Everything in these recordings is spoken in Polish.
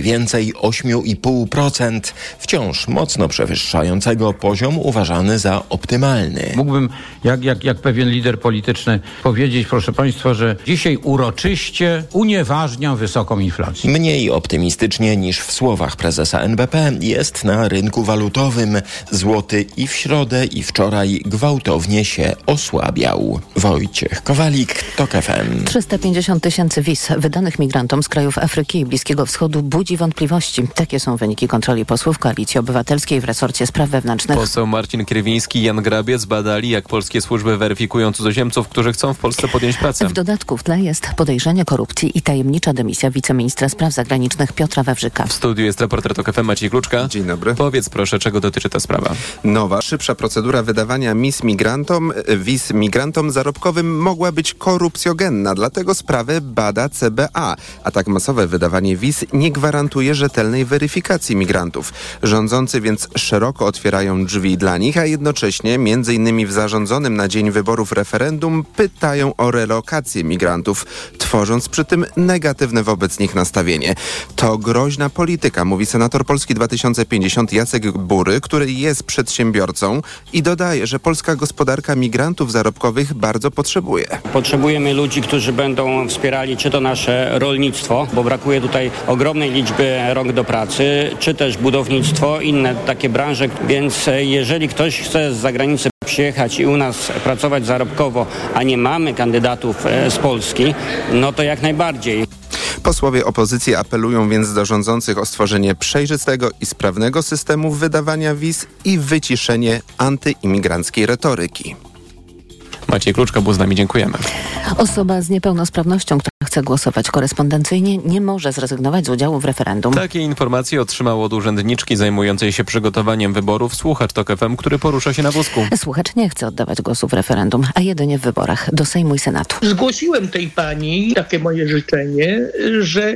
mniej więcej 8,5%, wciąż mocno przewyższającego poziom uważany za optymalny. Mógłbym, jak, jak, jak pewien lider polityczny, powiedzieć, proszę Państwa, że dzisiaj uroczyście unieważniam wysoką inflację. Mniej optymistycznie niż w słowach prezesa NBP jest na rynku walutowym. Złoty i w środę, i wczoraj gwałtownie się osłabiał. Wojciech Kowalik, TOK FM. 350 tysięcy wiz wydanych migrantom z krajów Afryki i Bliskiego Wschodu budzi wątpliwości. Takie są wyniki kontroli posłów Koalicji Obywatelskiej w resorcie spraw wewnętrznych. Poseł Marcin Krywiński i Jan Grabiec badali, jak polskie służby weryfikują cudzoziemców, którzy chcą w Polsce podjąć pracę. W dodatku w tle jest podejrzenie korupcji i tajemnicza dymisja wiceministra spraw zagranicznych Piotra Wawrzyka. W studiu jest reporter TOK FM Maciej Kluczka. Dzień dobry. Powiedz proszę, czego dotyczy ta sprawa? Nowa, szybsza procedura wydawania mis migrantom, wiz migrantom zarobkowym mogła być korupcjogenna, dlatego sprawę bada CBA. A tak masowe wydawanie wiz nie gwarantuje rzetelnej weryfikacji migrantów. Rządzący więc szeroko otwierają drzwi dla nich, a jednocześnie, między innymi w zarządzonym na dzień wyborów referendum, pytają o relokację migrantów, tworząc przy tym negatywne wobec nich nastawienie. To groźna polityka, mówi senator Polski 2050 Jacek Bury, który jest przedsiębiorcą i dodaje, że polska gospodarka migrantów zarobkowych bardzo potrzebuje. Potrzebujemy ludzi, którzy będą wspierali czy to nasze rolnictwo, bo brakuje tutaj ogromnej liczby rąk do pracy, czy też budownictwo, inne takie branże, więc jeżeli ktoś chce z zagranicy przyjechać i u nas pracować zarobkowo, a nie mamy kandydatów z Polski, no to jak najbardziej. Posłowie opozycji apelują więc do rządzących o stworzenie przejrzystego i sprawnego systemu wydawania wiz i wyciszenie antyimigranckiej retoryki. Maciej Kluczka był z nami, dziękujemy. Osoba z niepełnosprawnością, która chce głosować korespondencyjnie, nie może zrezygnować z udziału w referendum. Takie informacje otrzymał od urzędniczki zajmującej się przygotowaniem wyborów słuchacz TOK FM, który porusza się na wózku. Słuchacz nie chce oddawać głosu w referendum, a jedynie w wyborach do Sejmu i Senatu. Zgłosiłem tej pani takie moje życzenie, że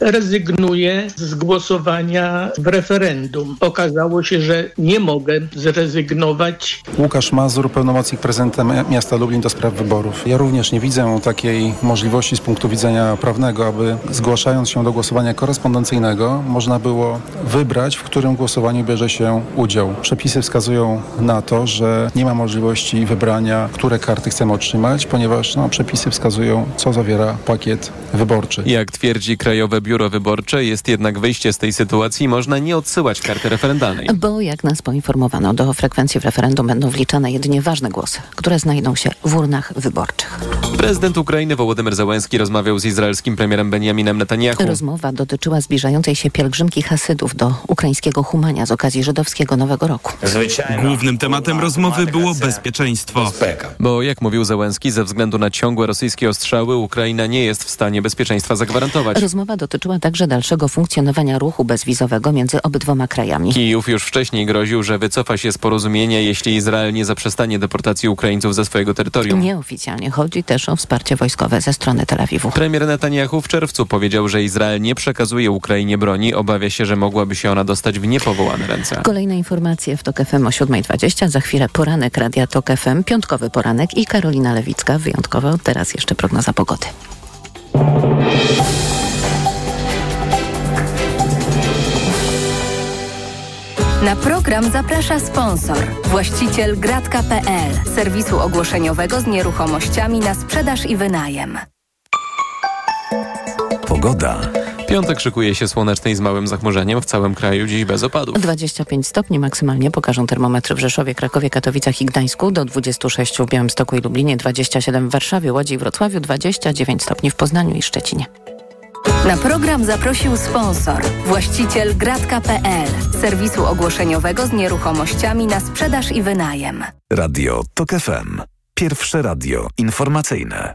rezygnuję z głosowania w referendum. Okazało się, że nie mogę zrezygnować. Łukasz Mazur, pełnomocnik prezydenta miasta Lublin do spraw wyborów. Ja również nie widzę takiej możliwości z punktu widzenia prawnego, aby zgłaszając się do głosowania korespondencyjnego można było wybrać, w którym głosowaniu bierze się udział. Przepisy wskazują na to, że nie ma możliwości wybrania, które karty chcemy otrzymać, ponieważ no, przepisy wskazują, co zawiera pakiet wyborczy. Jak twierdzi Krajowe Biuro Wyborcze, jest jednak wyjście z tej sytuacji. Można nie odsyłać karty referendalnej. Bo jak nas poinformowano, do frekwencji w referendum będą wliczane jedynie ważne głosy, które znajdą się w urnach wyborczych. Prezydent Ukrainy Wołodymyr Załęski rozmawiał z izraelskim premierem Benjaminem Netanyahu. Rozmowa dotyczyła zbliżającej się pielgrzymki Hasydów do ukraińskiego Humania z okazji żydowskiego Nowego Roku. Głównym tematem rozmowy było bezpieczeństwo. Bo jak mówił Załęski, ze względu na ciągłe rosyjskie ostrzały Ukraina nie jest w stanie bezpieczeństwa zagwarantować. Rozmowa dotyczyła także dalszego funkcjonowania ruchu bezwizowego między obydwoma krajami. Kijów już wcześniej groził, że wycofa się z porozumienia, jeśli Izrael nie zaprzestanie deportacji Ukraińców ze swojego terytorium. Nieoficjalnie chodzi też o wsparcie wojskowe ze strony Tel Awiwu. Premier Netanyahu w czerwcu powiedział, że Izrael nie przekazuje Ukrainie broni. Obawia się, że mogłaby się ona dostać w niepowołane ręce. Kolejne informacje w TOK FM o 7.20. Za chwilę poranek Radia TOK FM, piątkowy poranek i Karolina Lewicka. Wyjątkowo teraz jeszcze prognoza pogody. Na program zaprasza sponsor, właściciel gratka.pl, serwisu ogłoszeniowego z nieruchomościami na sprzedaż i wynajem. Pogoda. Piątek szykuje się słoneczny z małym zachmurzeniem w całym kraju, dziś bez opadów. 25 stopni maksymalnie pokażą termometry w Rzeszowie, Krakowie, Katowicach i Gdańsku, do 26 w Białymstoku i Lublinie, 27 w Warszawie, Łodzi i Wrocławiu, 29 stopni w Poznaniu i Szczecinie. Na program zaprosił sponsor, właściciel gratka.pl, serwisu ogłoszeniowego z nieruchomościami na sprzedaż i wynajem. Radio TOK FM. Pierwsze radio informacyjne.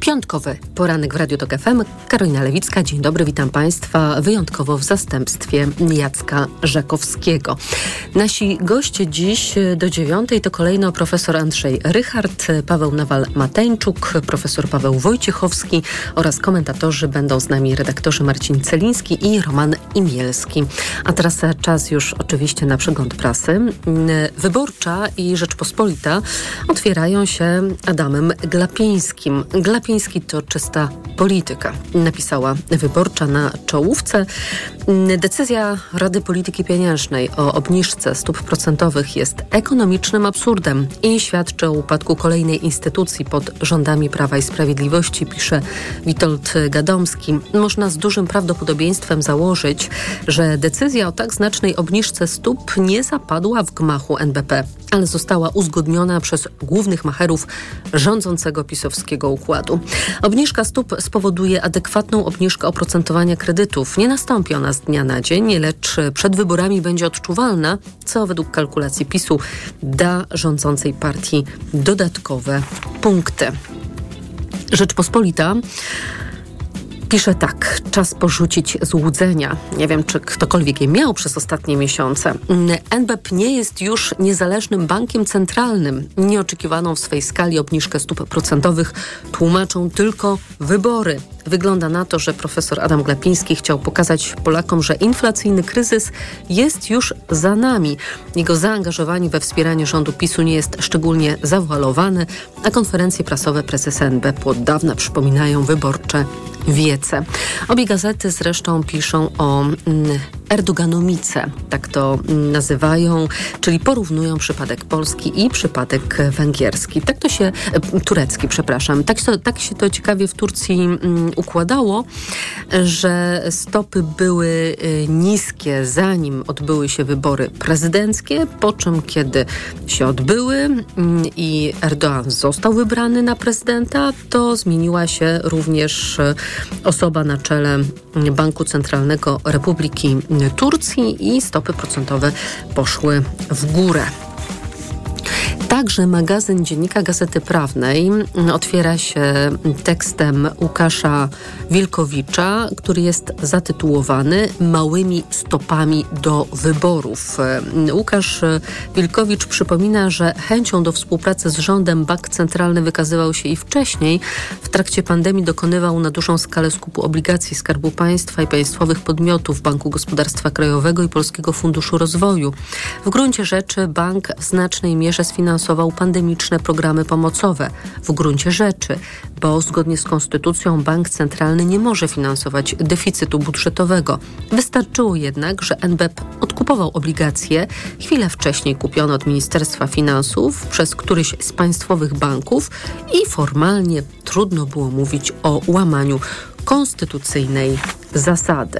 Piątkowy poranek w Radiu Tok FM. Karolina Lewicka, dzień dobry, witam Państwa wyjątkowo w zastępstwie Jacka Żakowskiego. Nasi goście dziś do dziewiątej to kolejno profesor Andrzej Rychard, Paweł Nawal-Mateńczuk, profesor Paweł Wojciechowski oraz komentatorzy będą z nami redaktorzy Marcin Celiński i Roman Imielski. A teraz czas już oczywiście na przegląd prasy. Wyborcza i Rzeczpospolita otwierają się Adamem Glapińskim. Glapiński Kaczyński to czysta polityka, napisała wyborcza na czołówce. Decyzja Rady Polityki Pieniężnej o obniżce stóp procentowych jest ekonomicznym absurdem i świadczy o upadku kolejnej instytucji pod rządami Prawa i Sprawiedliwości, pisze Witold Gadomski. Można z dużym prawdopodobieństwem założyć, że decyzja o tak znacznej obniżce stóp nie zapadła w gmachu NBP ale została uzgodniona przez głównych macherów rządzącego pisowskiego układu. Obniżka stóp spowoduje adekwatną obniżkę oprocentowania kredytów. Nie nastąpi ona z dnia na dzień, lecz przed wyborami będzie odczuwalna, co według kalkulacji PiSu da rządzącej partii dodatkowe punkty. Rzeczpospolita Pisze tak, czas porzucić złudzenia. Nie wiem, czy ktokolwiek je miał przez ostatnie miesiące. NBP nie jest już niezależnym bankiem centralnym. Nieoczekiwaną w swej skali obniżkę stóp procentowych tłumaczą tylko wybory. Wygląda na to, że profesor Adam Glapiński chciał pokazać Polakom, że inflacyjny kryzys jest już za nami. Jego zaangażowanie we wspieranie rządu PiSu nie jest szczególnie zawalowane, a konferencje prasowe prezesa NBP od dawna przypominają wyborcze wiece. Obie gazety zresztą piszą o mm, Erdoganomice, tak to mm, nazywają, czyli porównują przypadek polski i przypadek węgierski. Tak to się, e, turecki, przepraszam. Tak, tak się to ciekawie w Turcji mm, układało, że stopy były y, niskie zanim odbyły się wybory prezydenckie, po czym kiedy się odbyły i Erdoğan został wybrany na prezydenta, to zmieniła się również y, osoba na czele Banku Centralnego Republiki Turcji i stopy procentowe poszły w górę. Także magazyn Dziennika Gazety Prawnej otwiera się tekstem Łukasza Wilkowicza, który jest zatytułowany Małymi stopami do wyborów. Łukasz Wilkowicz przypomina, że chęcią do współpracy z rządem Bank Centralny wykazywał się i wcześniej. W trakcie pandemii dokonywał na dużą skalę skupu obligacji Skarbu Państwa i państwowych podmiotów Banku Gospodarstwa Krajowego i Polskiego Funduszu Rozwoju. W gruncie rzeczy bank w znacznej mierze sfinansował pandemiczne programy pomocowe. W gruncie rzeczy, bo zgodnie z konstytucją bank centralny nie może finansować deficytu budżetowego. Wystarczyło jednak, że NBP odkupował obligacje chwilę wcześniej kupione od Ministerstwa Finansów przez któryś z państwowych banków i formalnie trudno było mówić o łamaniu konstytucyjnej zasady.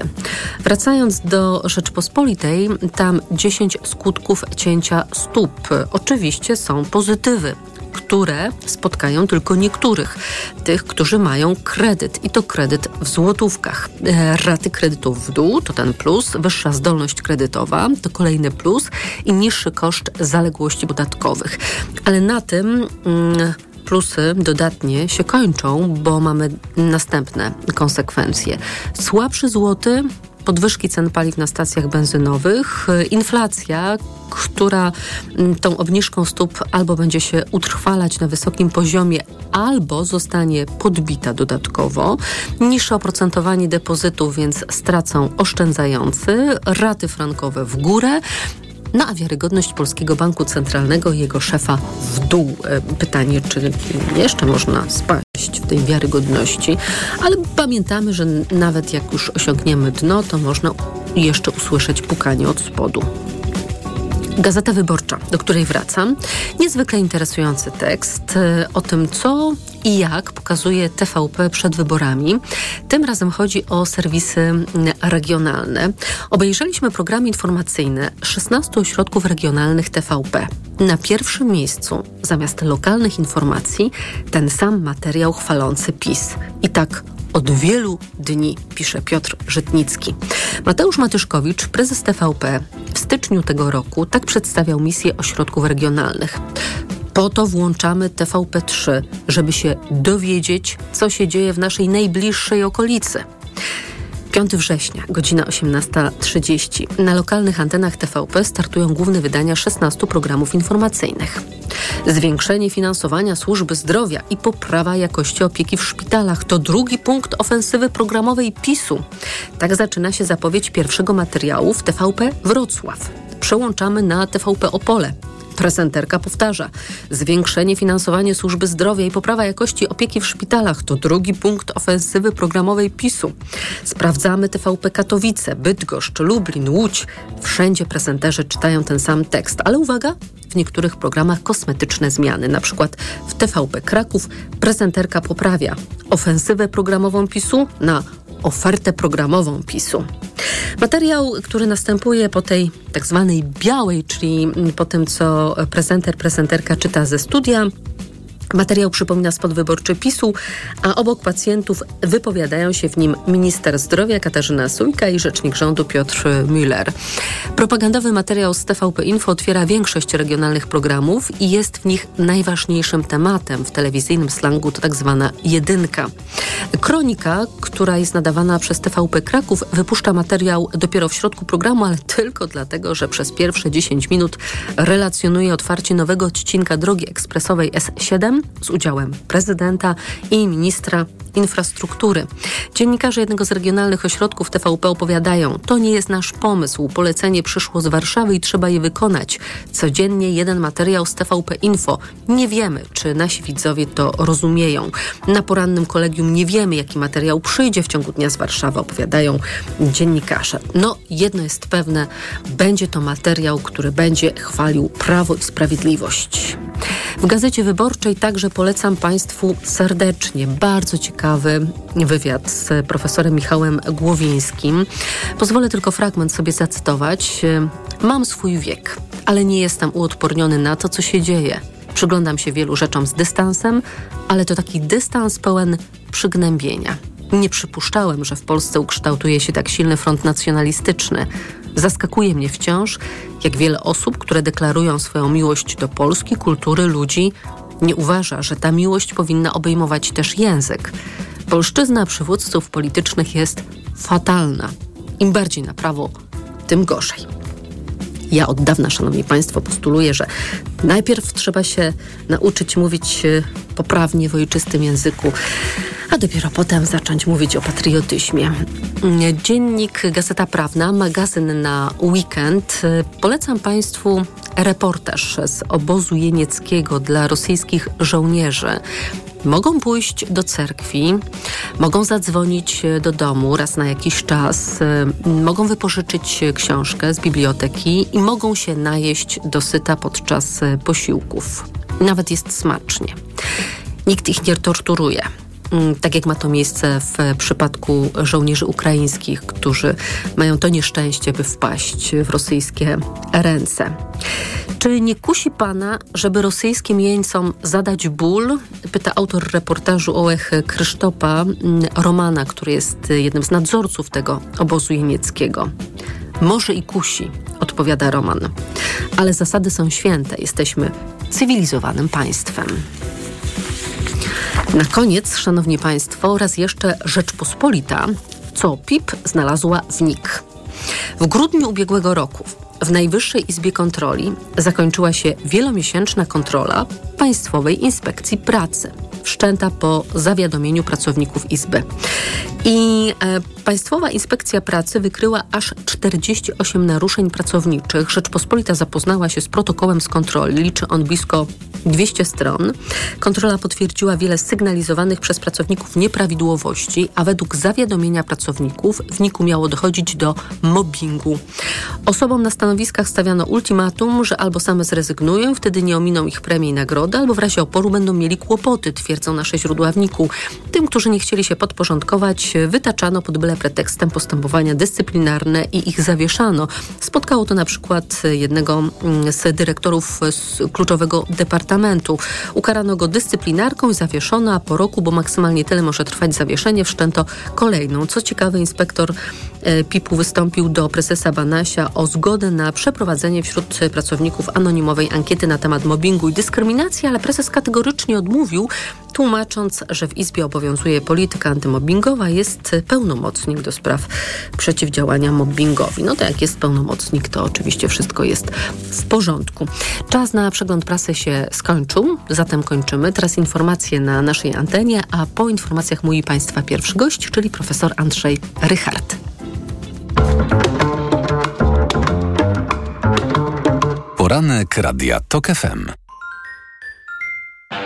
Wracając do Rzeczpospolitej, tam 10 skutków cięcia stóp. Oczywiście są pozytywy które spotkają tylko niektórych, tych, którzy mają kredyt i to kredyt w złotówkach. E, raty kredytów w dół to ten plus, wyższa zdolność kredytowa to kolejny plus i niższy koszt zaległości podatkowych. Ale na tym. Mm, plusy dodatnie się kończą, bo mamy następne konsekwencje. Słabszy złoty podwyżki cen paliw na stacjach benzynowych, inflacja, która mm, tą obniżką stóp albo będzie się utrwalać na wysokim poziomie, albo zostanie podbita dodatkowo, niższe oprocentowanie depozytów, więc stracą oszczędzający, raty frankowe w górę, no a wiarygodność Polskiego Banku Centralnego i jego szefa w dół. E, pytanie, czy jeszcze można spaść w tej wiarygodności, ale pamiętamy, że nawet jak już osiągniemy dno, to można jeszcze usłyszeć pukanie od spodu. Gazeta Wyborcza, do której wracam. Niezwykle interesujący tekst e, o tym, co i jak pokazuje TVP przed wyborami. Tym razem chodzi o serwisy regionalne. Obejrzeliśmy programy informacyjne 16 ośrodków regionalnych TVP. Na pierwszym miejscu, zamiast lokalnych informacji, ten sam materiał chwalący PiS. I tak od wielu dni, pisze Piotr Żytnicki. Mateusz Matyszkowicz, prezes TVP, w styczniu tego roku tak przedstawiał misję ośrodków regionalnych. Po to włączamy TVP3, żeby się dowiedzieć, co się dzieje w naszej najbliższej okolicy. 5 września, godzina 18.30. Na lokalnych antenach TVP startują główne wydania 16 programów informacyjnych. Zwiększenie finansowania służby zdrowia i poprawa jakości opieki w szpitalach to drugi punkt ofensywy programowej PiSu. Tak zaczyna się zapowiedź pierwszego materiału w TVP Wrocław. Przełączamy na TVP Opole. Prezenterka powtarza: zwiększenie finansowania służby zdrowia i poprawa jakości opieki w szpitalach to drugi punkt ofensywy programowej PiSu. Sprawdzamy TVP Katowice, Bydgoszcz, Lublin, Łódź. Wszędzie prezenterzy czytają ten sam tekst, ale uwaga, w niektórych programach kosmetyczne zmiany. Na przykład w TVP Kraków prezenterka poprawia ofensywę programową PiSu na ofertę programową PiSu. Materiał, który następuje po tej tak zwanej białej, czyli po tym, co prezenter, prezenterka czyta ze studia, Materiał przypomina spod wyborczy PiSu, a obok pacjentów wypowiadają się w nim minister zdrowia Katarzyna Sujka i rzecznik rządu Piotr Müller. Propagandowy materiał z TVP Info otwiera większość regionalnych programów i jest w nich najważniejszym tematem. W telewizyjnym slangu to tak zwana jedynka. Kronika, która jest nadawana przez TVP Kraków, wypuszcza materiał dopiero w środku programu, ale tylko dlatego, że przez pierwsze 10 minut relacjonuje otwarcie nowego odcinka drogi ekspresowej S7 z udziałem prezydenta i ministra infrastruktury. Dziennikarze jednego z regionalnych ośrodków TVP opowiadają, to nie jest nasz pomysł, polecenie przyszło z Warszawy i trzeba je wykonać. Codziennie jeden materiał z TVP Info. Nie wiemy, czy nasi widzowie to rozumieją. Na porannym kolegium nie wiemy, jaki materiał przyjdzie w ciągu dnia z Warszawy, opowiadają dziennikarze. No, jedno jest pewne, będzie to materiał, który będzie chwalił Prawo i Sprawiedliwość. W Gazecie Wyborczej także polecam Państwu serdecznie, bardzo ciekawy wywiad z profesorem Michałem Głowińskim. Pozwolę tylko fragment sobie zacytować. Mam swój wiek, ale nie jestem uodporniony na to, co się dzieje. Przyglądam się wielu rzeczom z dystansem, ale to taki dystans pełen przygnębienia. Nie przypuszczałem, że w Polsce ukształtuje się tak silny front nacjonalistyczny. Zaskakuje mnie wciąż, jak wiele osób, które deklarują swoją miłość do Polski, kultury, ludzi, nie uważa, że ta miłość powinna obejmować też język. Polszczyzna przywódców politycznych jest fatalna. Im bardziej na prawo, tym gorzej. Ja od dawna, Szanowni Państwo, postuluję, że najpierw trzeba się nauczyć mówić e, poprawnie w ojczystym języku, a dopiero potem zacząć mówić o patriotyzmie. Dziennik Gazeta Prawna, magazyn na weekend. Polecam Państwu reportaż z obozu jenieckiego dla rosyjskich żołnierzy. Mogą pójść do cerkwi, mogą zadzwonić do domu raz na jakiś czas, mogą wypożyczyć książkę z biblioteki i mogą się najeść dosyta podczas posiłków. Nawet jest smacznie. Nikt ich nie torturuje. Mm, tak jak ma to miejsce w przypadku żołnierzy ukraińskich, którzy mają to nieszczęście, by wpaść w rosyjskie ręce. Czy nie kusi pana, żeby rosyjskim jeńcom zadać ból? Pyta autor reportażu Ołech Krysztopa, mm, Romana, który jest jednym z nadzorców tego obozu jenieckiego. Może i kusi, odpowiada Roman. Ale zasady są święte. Jesteśmy cywilizowanym państwem. Na koniec, Szanowni Państwo, raz jeszcze Rzeczpospolita, co PIP znalazła w NIK. W grudniu ubiegłego roku w Najwyższej Izbie Kontroli zakończyła się wielomiesięczna kontrola Państwowej Inspekcji Pracy wszczęta po zawiadomieniu pracowników Izby. I e, Państwowa Inspekcja Pracy wykryła aż 48 naruszeń pracowniczych. Rzeczpospolita zapoznała się z protokołem z kontroli. Liczy on blisko 200 stron. Kontrola potwierdziła wiele sygnalizowanych przez pracowników nieprawidłowości, a według zawiadomienia pracowników w NIK-u miało dochodzić do mobbingu. Osobom na stanowiskach stawiano ultimatum, że albo same zrezygnują, wtedy nie ominą ich premii i nagrody, albo w razie oporu będą mieli kłopoty, twierdzą nasze źródła w NIK-u. Tym, którzy nie chcieli się podporządkować, wytaczano pod byle pretekstem postępowania dyscyplinarne i ich zawieszano. Spotkało to na przykład jednego mm, z dyrektorów z kluczowego departamentu. Ukarano go dyscyplinarką i zawieszono, a po roku, bo maksymalnie tyle może trwać zawieszenie, wszczęto kolejną. Co ciekawe, inspektor e, PIP-u wystąpił do prezesa Banasia o zgodę na przeprowadzenie wśród pracowników anonimowej ankiety na temat mobbingu i dyskryminacji, ale prezes kategorycznie odmówił, tłumacząc, że w Izbie obowiązuje polityka antymobbingowa, jest pełnomocnik do spraw przeciwdziałania mobbingowi. No to jak jest pełnomocnik, to oczywiście wszystko jest w porządku. Czas na przegląd prasy się skończył, zatem kończymy. Teraz informacje na naszej antenie, a po informacjach mój Państwa pierwszy gość, czyli profesor Andrzej Rychard. Poranek Radia TOK FM.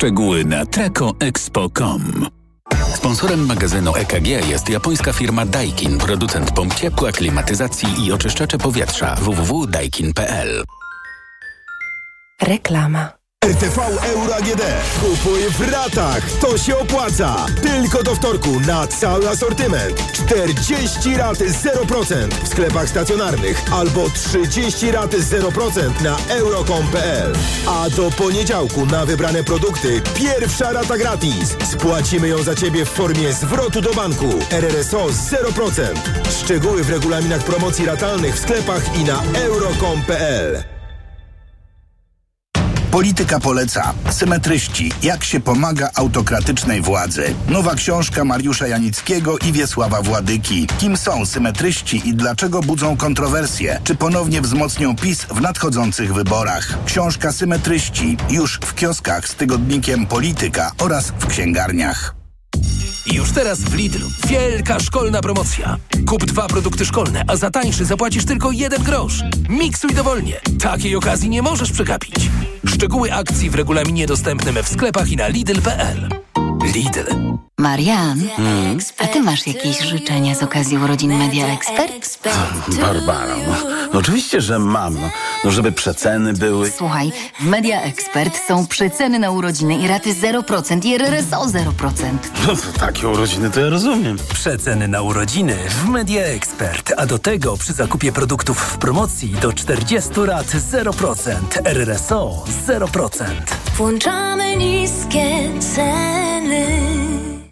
Szczegóły na tracoexpo.com. Sponsorem magazynu EKG jest japońska firma Daikin, producent pomp ciepła, klimatyzacji i oczyszczacze powietrza www.daikin.pl. Reklama. RTV Euro AGD. Kupuj w ratach. To się opłaca. Tylko do wtorku na cały asortyment. 40 raty 0% w sklepach stacjonarnych albo 30 raty 0% na euro.com.pl. A do poniedziałku na wybrane produkty pierwsza rata gratis. Spłacimy ją za Ciebie w formie zwrotu do banku. RRSO 0%. Szczegóły w regulaminach promocji ratalnych w sklepach i na euro.com.pl. Polityka poleca. Symetryści. Jak się pomaga autokratycznej władzy. Nowa książka Mariusza Janickiego i Wiesława Władyki. Kim są symetryści i dlaczego budzą kontrowersje? Czy ponownie wzmocnią PiS w nadchodzących wyborach? Książka Symetryści już w kioskach z tygodnikiem Polityka oraz w księgarniach. Już teraz w Lidlu wielka szkolna promocja. Kup dwa produkty szkolne, a za tańszy zapłacisz tylko jeden grosz. Miksuj dowolnie. Takiej okazji nie możesz przegapić. Szczegóły akcji w regulaminie dostępnym w sklepach i na Lidl.pl. Lidl. Marian, a ty masz jakieś życzenia z okazji urodzin Media Expert? Barbara, no, no oczywiście, że mam. No, no żeby przeceny były. Słuchaj, w Media Expert są przeceny na urodziny i raty 0% i RRSO 0%. No to takie urodziny to ja rozumiem. Przeceny na urodziny w Media Expert, a do tego przy zakupie produktów w promocji do 40 rat 0%, RRSO 0%. Włączamy niskie ceny. feeling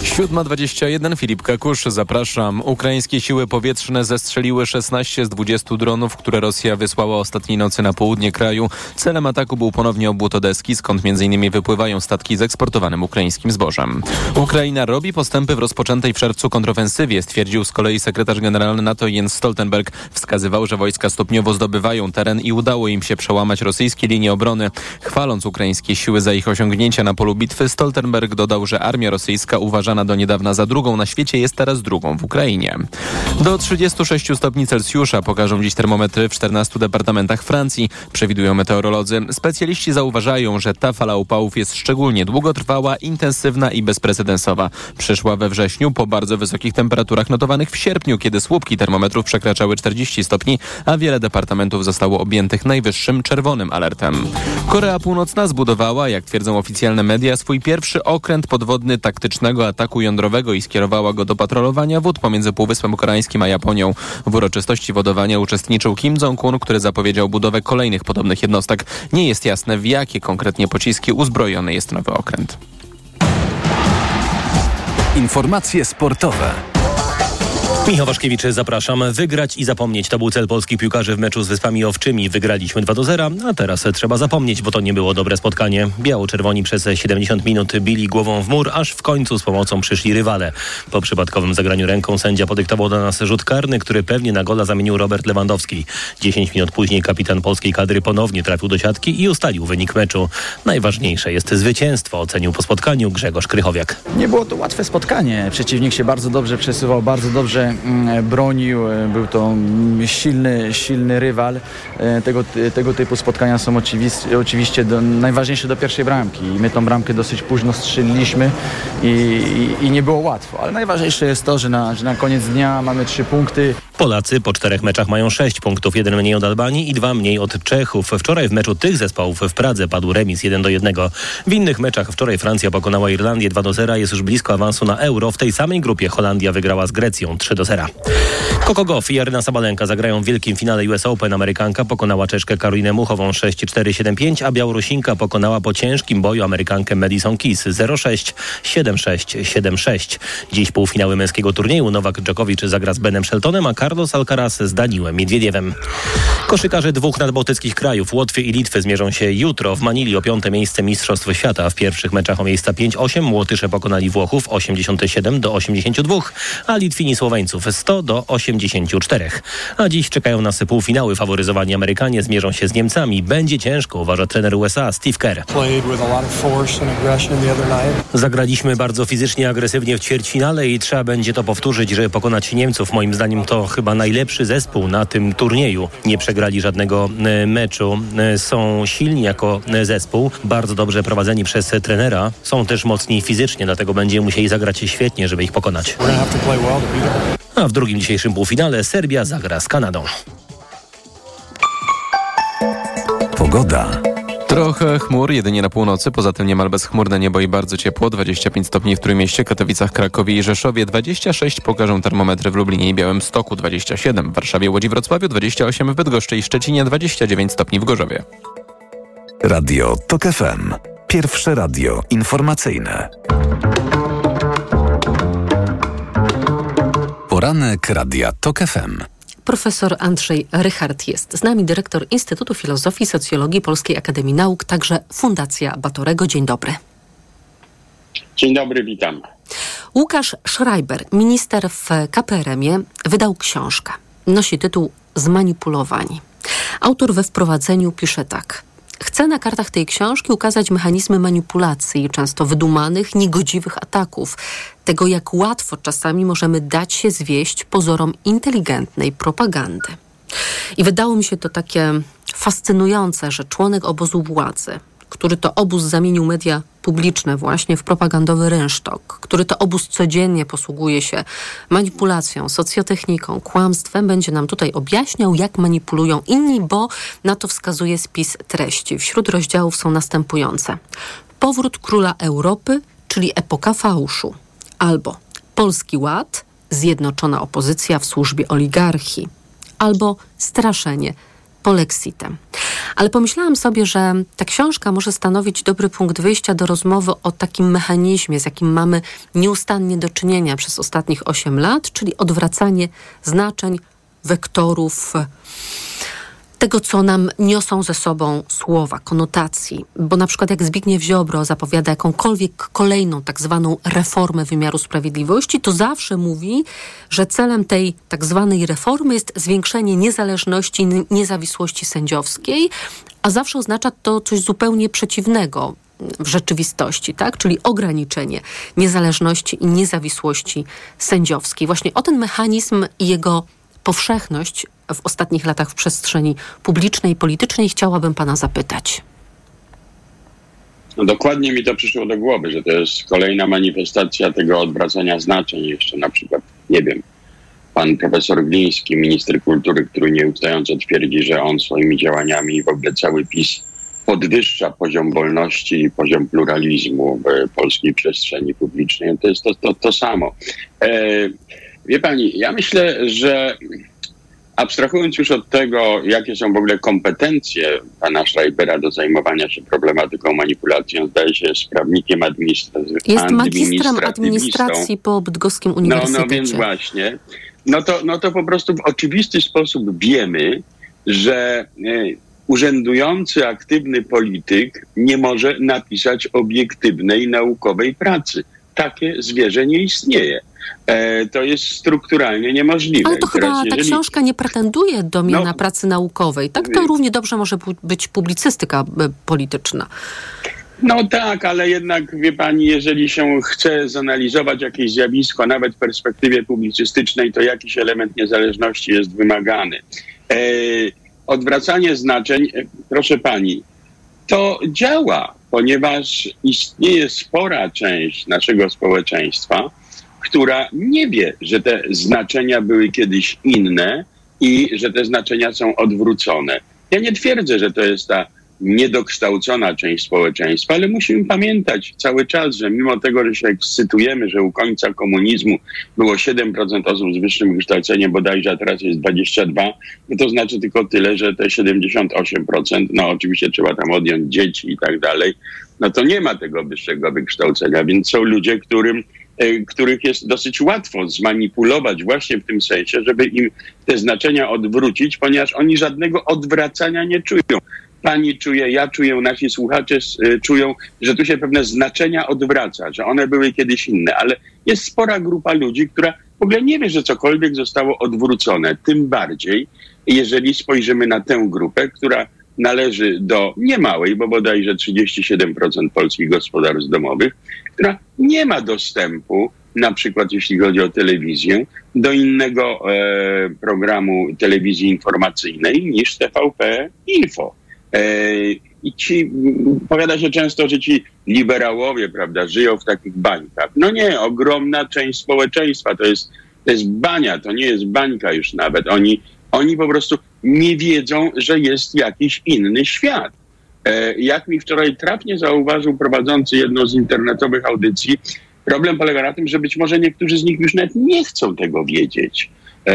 7.21 Filip Kakusz, zapraszam. Ukraińskie siły powietrzne zestrzeliły 16 z 20 dronów, które Rosja wysłała ostatniej nocy na południe kraju. Celem ataku był ponownie obwód Odeski, skąd m.in. wypływają statki z eksportowanym ukraińskim zbożem. Ukraina robi postępy w rozpoczętej w czerwcu kontrofensywie, stwierdził z kolei sekretarz generalny NATO Jens Stoltenberg. Wskazywał, że wojska stopniowo zdobywają teren i udało im się przełamać rosyjskie linie obrony. Chwaląc ukraińskie siły za ich osiągnięcia na polu bitwy, Stoltenberg dodał, że armia rosyjska uważana do niedawna za drugą na świecie jest teraz drugą w Ukrainie. Do 36 stopni Celsjusza pokażą dziś termometry w 14 departamentach Francji, przewidują meteorolodzy. Specjaliści zauważają, że ta fala upałów jest szczególnie długotrwała, intensywna i bezprecedensowa. Przyszła we wrześniu po bardzo wysokich temperaturach notowanych w sierpniu, kiedy słupki termometrów przekraczały 40 stopni, a wiele departamentów zostało objętych najwyższym czerwonym alertem. Korea Północna zbudowała, jak twierdzą oficjalne media, swój pierwszy okręt podwodny taktycznego ataku ataku jądrowego i skierowała go do patrolowania wód pomiędzy Półwyspem Koreańskim a Japonią. W uroczystości wodowania uczestniczył Kim Jong-un, który zapowiedział budowę kolejnych podobnych jednostek. Nie jest jasne, w jakie konkretnie pociski uzbrojony jest nowy okręt. Informacje sportowe. Michał Waszkiewicz, zapraszam. Wygrać i zapomnieć to był cel polskich piłkarzy w meczu z Wyspami Owczymi. Wygraliśmy 2 do 0, a teraz trzeba zapomnieć, bo to nie było dobre spotkanie. Biało-czerwoni przez 70 minut bili głową w mur, aż w końcu z pomocą przyszli rywale. Po przypadkowym zagraniu ręką sędzia podyktował do nas rzut karny, który pewnie na gola zamienił Robert Lewandowski. 10 minut później kapitan polskiej kadry ponownie trafił do siatki i ustalił wynik meczu. Najważniejsze jest zwycięstwo, ocenił po spotkaniu Grzegorz Krychowiak. Nie było to łatwe spotkanie. Przeciwnik się bardzo dobrze przesuwał, bardzo dobrze bronił. Był to mm, silny, silny rywal. E, Tego, tego typu spotkania są oczywiście, oczywiście do, najważniejsze do pierwszej bramki. I my tą bramkę dosyć późno strzeliliśmy i, i, i nie było łatwo. Ale najważniejsze jest to, że na, że na koniec dnia mamy trzy punkty. Polacy po czterech meczach mają sześć punktów, jeden mniej od Albanii i dwa mniej od Czechów. Wczoraj w meczu tych zespołów w Pradze padł remis 1 do 1. W innych meczach wczoraj Francja pokonała Irlandię 2 do 0, jest już blisko awansu na Euro. W tej samej grupie Holandia wygrała z Grecją 3 do 0. Coco Gauff i Aryna Sabalenka zagrają w wielkim finale US Open. Amerykanka pokonała Czeszkę Karolinę Muchową 6-4-7-5, a Białorusinka pokonała po ciężkim boju Amerykankę Madison Keys 0-6, 7-6, 7-6. Dziś półfinały męskiego turnieju. Nowak Dżokowicz zagra z Benem Sheltonem, a Carlos Alcaraz z Daniłem Miedwiediewem. Koszykarze dwóch nadbałtyckich krajów, Łotwy i Litwy, zmierzą się jutro w Manili o piąte miejsce Mistrzostw Świata. W pierwszych meczach o miejsca 5-8 Łotysze pokonali Włochów 87 do 82, a Litwini Słoweńców 100 do 84. A dziś czekają nas półfinały. Faworyzowani Amerykanie zmierzą się z Niemcami. Będzie ciężko, uważa trener USA Steve Kerr. Zagraliśmy bardzo fizycznie, agresywnie w ćwierćfinale i trzeba będzie to powtórzyć, żeby pokonać Niemców. Moim zdaniem to chyba najlepszy zespół na tym turnieju. Nie przegrali żadnego e, meczu. E, Są silni jako e, zespół, bardzo dobrze prowadzeni przez trenera. Są też mocni fizycznie, dlatego będziemy musieli zagrać świetnie, żeby ich pokonać. A w drugim dzisiejszym półfinale Serbia zagra z Kanadą. Pogoda. Trochę chmur, jedynie na północy, poza tym niemal bezchmurne niebo i bardzo ciepło, 25 stopni w Trójmieście, Katowicach, Krakowie i Rzeszowie, 26 pokażą termometry w Lublinie i Białymstoku, 27 w Warszawie, Łodzi, Wrocławiu, 28 w Bydgoszczy i Szczecinie, 29 stopni w Gorzowie. Radio TOK FM. Pierwsze radio informacyjne. Poranek Radia TOK FM. Profesor Andrzej Rychard jest z nami, dyrektor Instytutu Filozofii i Socjologii Polskiej Akademii Nauk, także Fundacja Batorego. Dzień dobry. Dzień dobry, witam. Łukasz Schreiber, minister w KPRM-ie, wydał książkę. Nosi tytuł Zmanipulowani. Autor we wprowadzeniu pisze tak. Chcę na kartach tej książki ukazać mechanizmy manipulacji, często wydumanych, niegodziwych ataków. Tego, jak łatwo czasami możemy dać się zwieść pozorom inteligentnej propagandy. I wydało mi się to takie fascynujące, że członek obozu władzy, który to obóz zamienił media publiczne właśnie w propagandowy rynsztok, który to obóz codziennie posługuje się manipulacją, socjotechniką, kłamstwem, będzie nam tutaj objaśniał, jak manipulują inni, bo na to wskazuje spis treści. Wśród rozdziałów są następujące. Powrót króla Europy, czyli epoka fałszu, albo Polski Ład, zjednoczona opozycja w służbie oligarchii, albo straszenie polexitem. Ale pomyślałam sobie, że ta książka może stanowić dobry punkt wyjścia do rozmowy o takim mechanizmie, z jakim mamy nieustannie do czynienia przez ostatnich 8 lat, czyli odwracanie znaczeń, wektorów, tego, co nam niosą ze sobą słowa, konotacji. Bo na przykład jak Zbigniew Ziobro zapowiada jakąkolwiek kolejną tak zwaną reformę wymiaru sprawiedliwości, to zawsze mówi, że celem tej tak zwanej reformy jest zwiększenie niezależności, niezawisłości sędziowskiej, a zawsze oznacza to coś zupełnie przeciwnego w rzeczywistości, tak? czyli ograniczenie niezależności i niezawisłości sędziowskiej. Właśnie o ten mechanizm i jego powszechność w ostatnich latach w przestrzeni publicznej i politycznej chciałabym pana zapytać. No dokładnie mi to przyszło do głowy, że to jest kolejna manifestacja tego odwracania znaczeń. Jeszcze na przykład, nie wiem, pan profesor Gliński, minister kultury, który nieustająco twierdzi, że on swoimi działaniami i w ogóle cały PiS podwyższa poziom wolności i poziom pluralizmu w polskiej przestrzeni publicznej. To jest to, to, to samo. E, wie pani, ja myślę, że abstrahując już od tego, jakie są w ogóle kompetencje pana Schreibera do zajmowania się problematyką manipulacji, on zdaje się jest prawnikiem administracji. Jest magistrem administracji po Bydgoskim Uniwersytecie. No, no więc właśnie. No to, no to po prostu w oczywisty sposób wiemy, że e, urzędujący, aktywny polityk nie może napisać obiektywnej, naukowej pracy. Takie zwierzę nie istnieje. E, to jest strukturalnie niemożliwe. Ale to chyba jeżeli... ta książka nie pretenduje do miana no, pracy naukowej. Tak to równie dobrze może być publicystyka e, polityczna. No tak, ale jednak wie pani, jeżeli się chce zanalizować jakieś zjawisko, nawet w perspektywie publicystycznej, to jakiś element niezależności jest wymagany. E, odwracanie znaczeń, e, proszę pani, to działa, ponieważ istnieje spora część naszego społeczeństwa, która nie wie, że te znaczenia były kiedyś inne i że te znaczenia są odwrócone. Ja nie twierdzę, że to jest ta niedokształcona część społeczeństwa, ale musimy pamiętać cały czas, że mimo tego, że się ekscytujemy, że u końca komunizmu było 7% osób z wyższym wykształceniem bodajże, a teraz jest 22, no to znaczy tylko tyle, że te 78%, no oczywiście trzeba tam odjąć dzieci i tak dalej, no to nie ma tego wyższego wykształcenia, więc są ludzie, którym których jest dosyć łatwo zmanipulować właśnie w tym sensie, żeby im te znaczenia odwrócić, ponieważ oni żadnego odwracania nie czują pani czuje, ja czuję, nasi słuchacze y, czują, że tu się pewne znaczenia odwraca, że one były kiedyś inne, ale jest spora grupa ludzi, która w ogóle nie wie, że cokolwiek zostało odwrócone. Tym bardziej, jeżeli spojrzymy na tę grupę, która należy do niemałej, bo bodajże 37% polskich gospodarstw domowych, która nie ma dostępu, na przykład jeśli chodzi o telewizję, do innego e, programu telewizji informacyjnej niż TVP Info. E, I ci, powiada się często, że ci liberałowie, prawda, żyją w takich bańkach. No nie, ogromna część społeczeństwa to jest, to jest bania, to nie jest bańka już nawet. Oni, oni po prostu nie wiedzą, że jest jakiś inny świat. E, jak mi wczoraj trafnie zauważył prowadzący jedną z internetowych audycji, problem polega na tym, że być może niektórzy z nich już nawet nie chcą tego wiedzieć. E,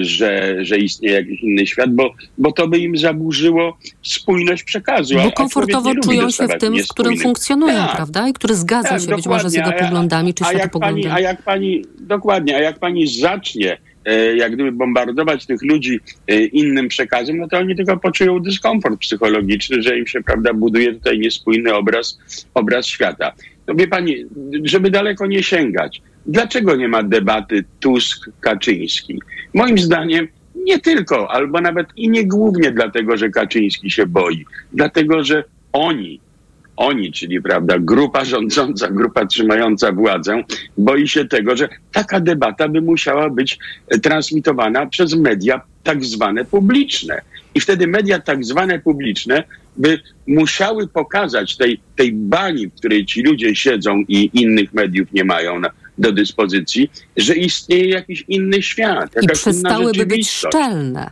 że, że istnieje jakiś inny świat, bo, bo to by im zaburzyło spójność przekazu. Bo komfortowo czują się w tym, w którym funkcjonują, tak. prawda? I który zgadza tak, się być może z jego poglądami czy światopoglądem. a jak pani, dokładnie, a jak pani zacznie jak gdyby bombardować tych ludzi e, innym przekazem, no to oni tylko poczują dyskomfort psychologiczny, że im się, prawda, buduje tutaj niespójny obraz, obraz świata. No wie pani, żeby daleko nie sięgać, Dlaczego nie ma debaty Tusk-Kaczyński? Moim zdaniem nie tylko, albo nawet i nie głównie dlatego, że Kaczyński się boi. Dlatego, że oni, oni, czyli prawda, grupa rządząca, grupa trzymająca władzę, boi się tego, że taka debata by musiała być transmitowana przez media tak zwane publiczne. I wtedy media tak zwane publiczne by musiały pokazać tej, tej bani, w której ci ludzie siedzą i innych mediów nie mają na, do dyspozycji, że istnieje jakiś inny świat. I przestałyby być szczelne.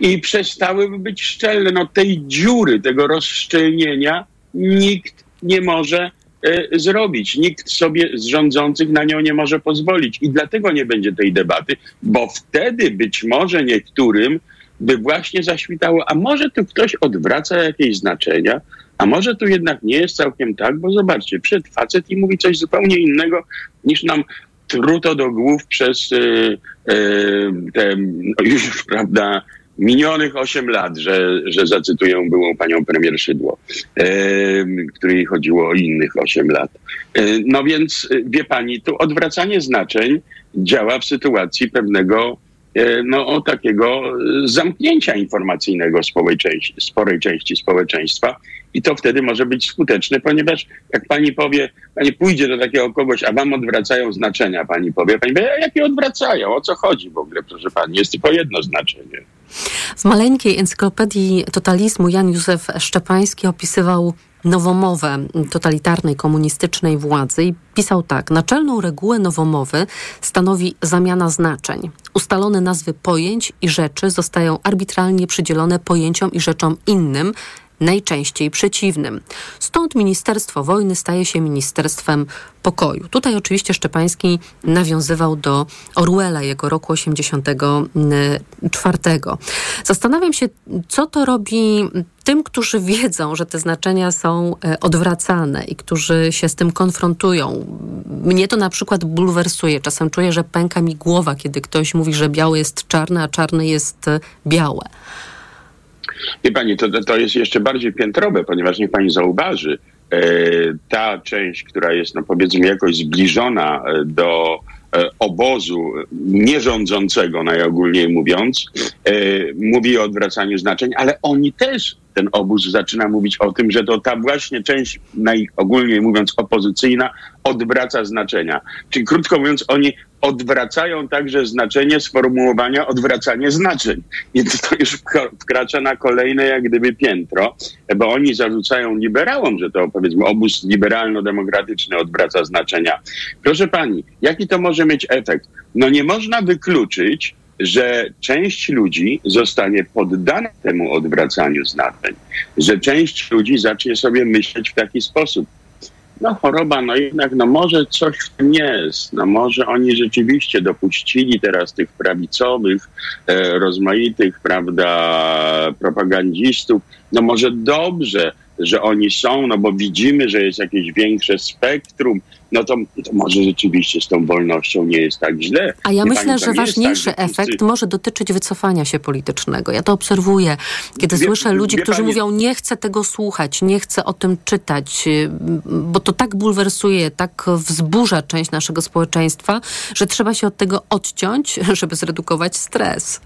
I przestałyby być szczelne. No tej dziury, tego rozszczelnienia nikt nie może e, zrobić. Nikt sobie z rządzących na nią nie może pozwolić. I dlatego nie będzie tej debaty, bo wtedy być może niektórym by właśnie zaświtało, a może tu ktoś odwraca jakieś znaczenia, a może tu jednak nie jest całkiem tak, bo zobaczcie, przed facet i mówi coś zupełnie innego niż nam truto do głów przez y, y, te no już, prawda, minionych 8 lat, że, że zacytuję byłą panią premier Szydło, y, której chodziło o innych 8 lat. Y, no więc y, wie pani, tu odwracanie znaczeń działa w sytuacji pewnego E, no, takiego zamknięcia informacyjnego sporej części, sporej części społeczeństwa. I to wtedy może być skuteczne, ponieważ jak pani powie, pani pójdzie do takiego kogoś, a wam odwracają znaczenia, pani powie, pani powie, jakie odwracają, o co chodzi w ogóle, proszę pani, jest tylko jedno znaczenie. W maleńkiej encyklopedii totalizmu Jan Józef Szczepański opisywał nowomowę totalitarnej, komunistycznej władzy i pisał tak. Naczelną regułę nowomowy stanowi zamiana znaczeń. Ustalone nazwy pojęć i rzeczy zostają arbitralnie przydzielone pojęciom i rzeczom innym, najczęściej przeciwnym. Stąd Ministerstwo Wojny staje się Ministerstwem Pokoju. Tutaj oczywiście Szczepański nawiązywał do Orwella, jego roku 84. Zastanawiam się, co to robi tym, którzy wiedzą, że te znaczenia są e, odwracane i którzy się z tym konfrontują. Mnie to na przykład bulwersuje. Czasem czuję, że pęka mi głowa, kiedy ktoś mówi, że białe jest czarne, a czarne jest e, białe. Wie pani, to, to jest jeszcze bardziej piętrowe, ponieważ niech pani zauważy, e, ta część, która jest, no powiedzmy, jakoś zbliżona e, do e, obozu nierządzącego, najogólniej mówiąc, mówi o odwracaniu znaczeń, ale oni też, ten obóz zaczyna mówić o tym, że to ta właśnie część, najogólniej mówiąc, opozycyjna, odwraca znaczenia. Czyli krótko mówiąc, oni odwracają także znaczenie sformułowania odwracanie znaczeń. Więc to już wkra- wkracza na kolejne jak gdyby piętro, bo oni zarzucają liberałom, że to powiedzmy obóz liberalno-demokratyczny odwraca znaczenia. Proszę pani, jaki to może mieć efekt? No nie można wykluczyć, że część ludzi zostanie poddana temu odwracaniu znaczeń, że część ludzi zacznie sobie myśleć w taki sposób. No choroba, no jednak, no może coś w tym jest. No może oni rzeczywiście dopuścili teraz tych prawicowych, e, rozmaitych, prawda, propagandzistów. No może dobrze, że oni są, no bo widzimy, że jest jakieś większe spektrum, no to, to może rzeczywiście z tą wolnością nie jest tak źle. A ja Wie myślę, pani, że nie jest ważniejszy tak, że wszyscy- efekt może dotyczyć wycofania się politycznego. Ja to obserwuję, kiedy Wie- słyszę ludzi, którzy pani- mówią, nie chcę tego słuchać, nie chcę o tym czytać, y, bo to tak bulwersuje, tak wzburza część naszego społeczeństwa, że trzeba się od tego odciąć, żeby zredukować stres.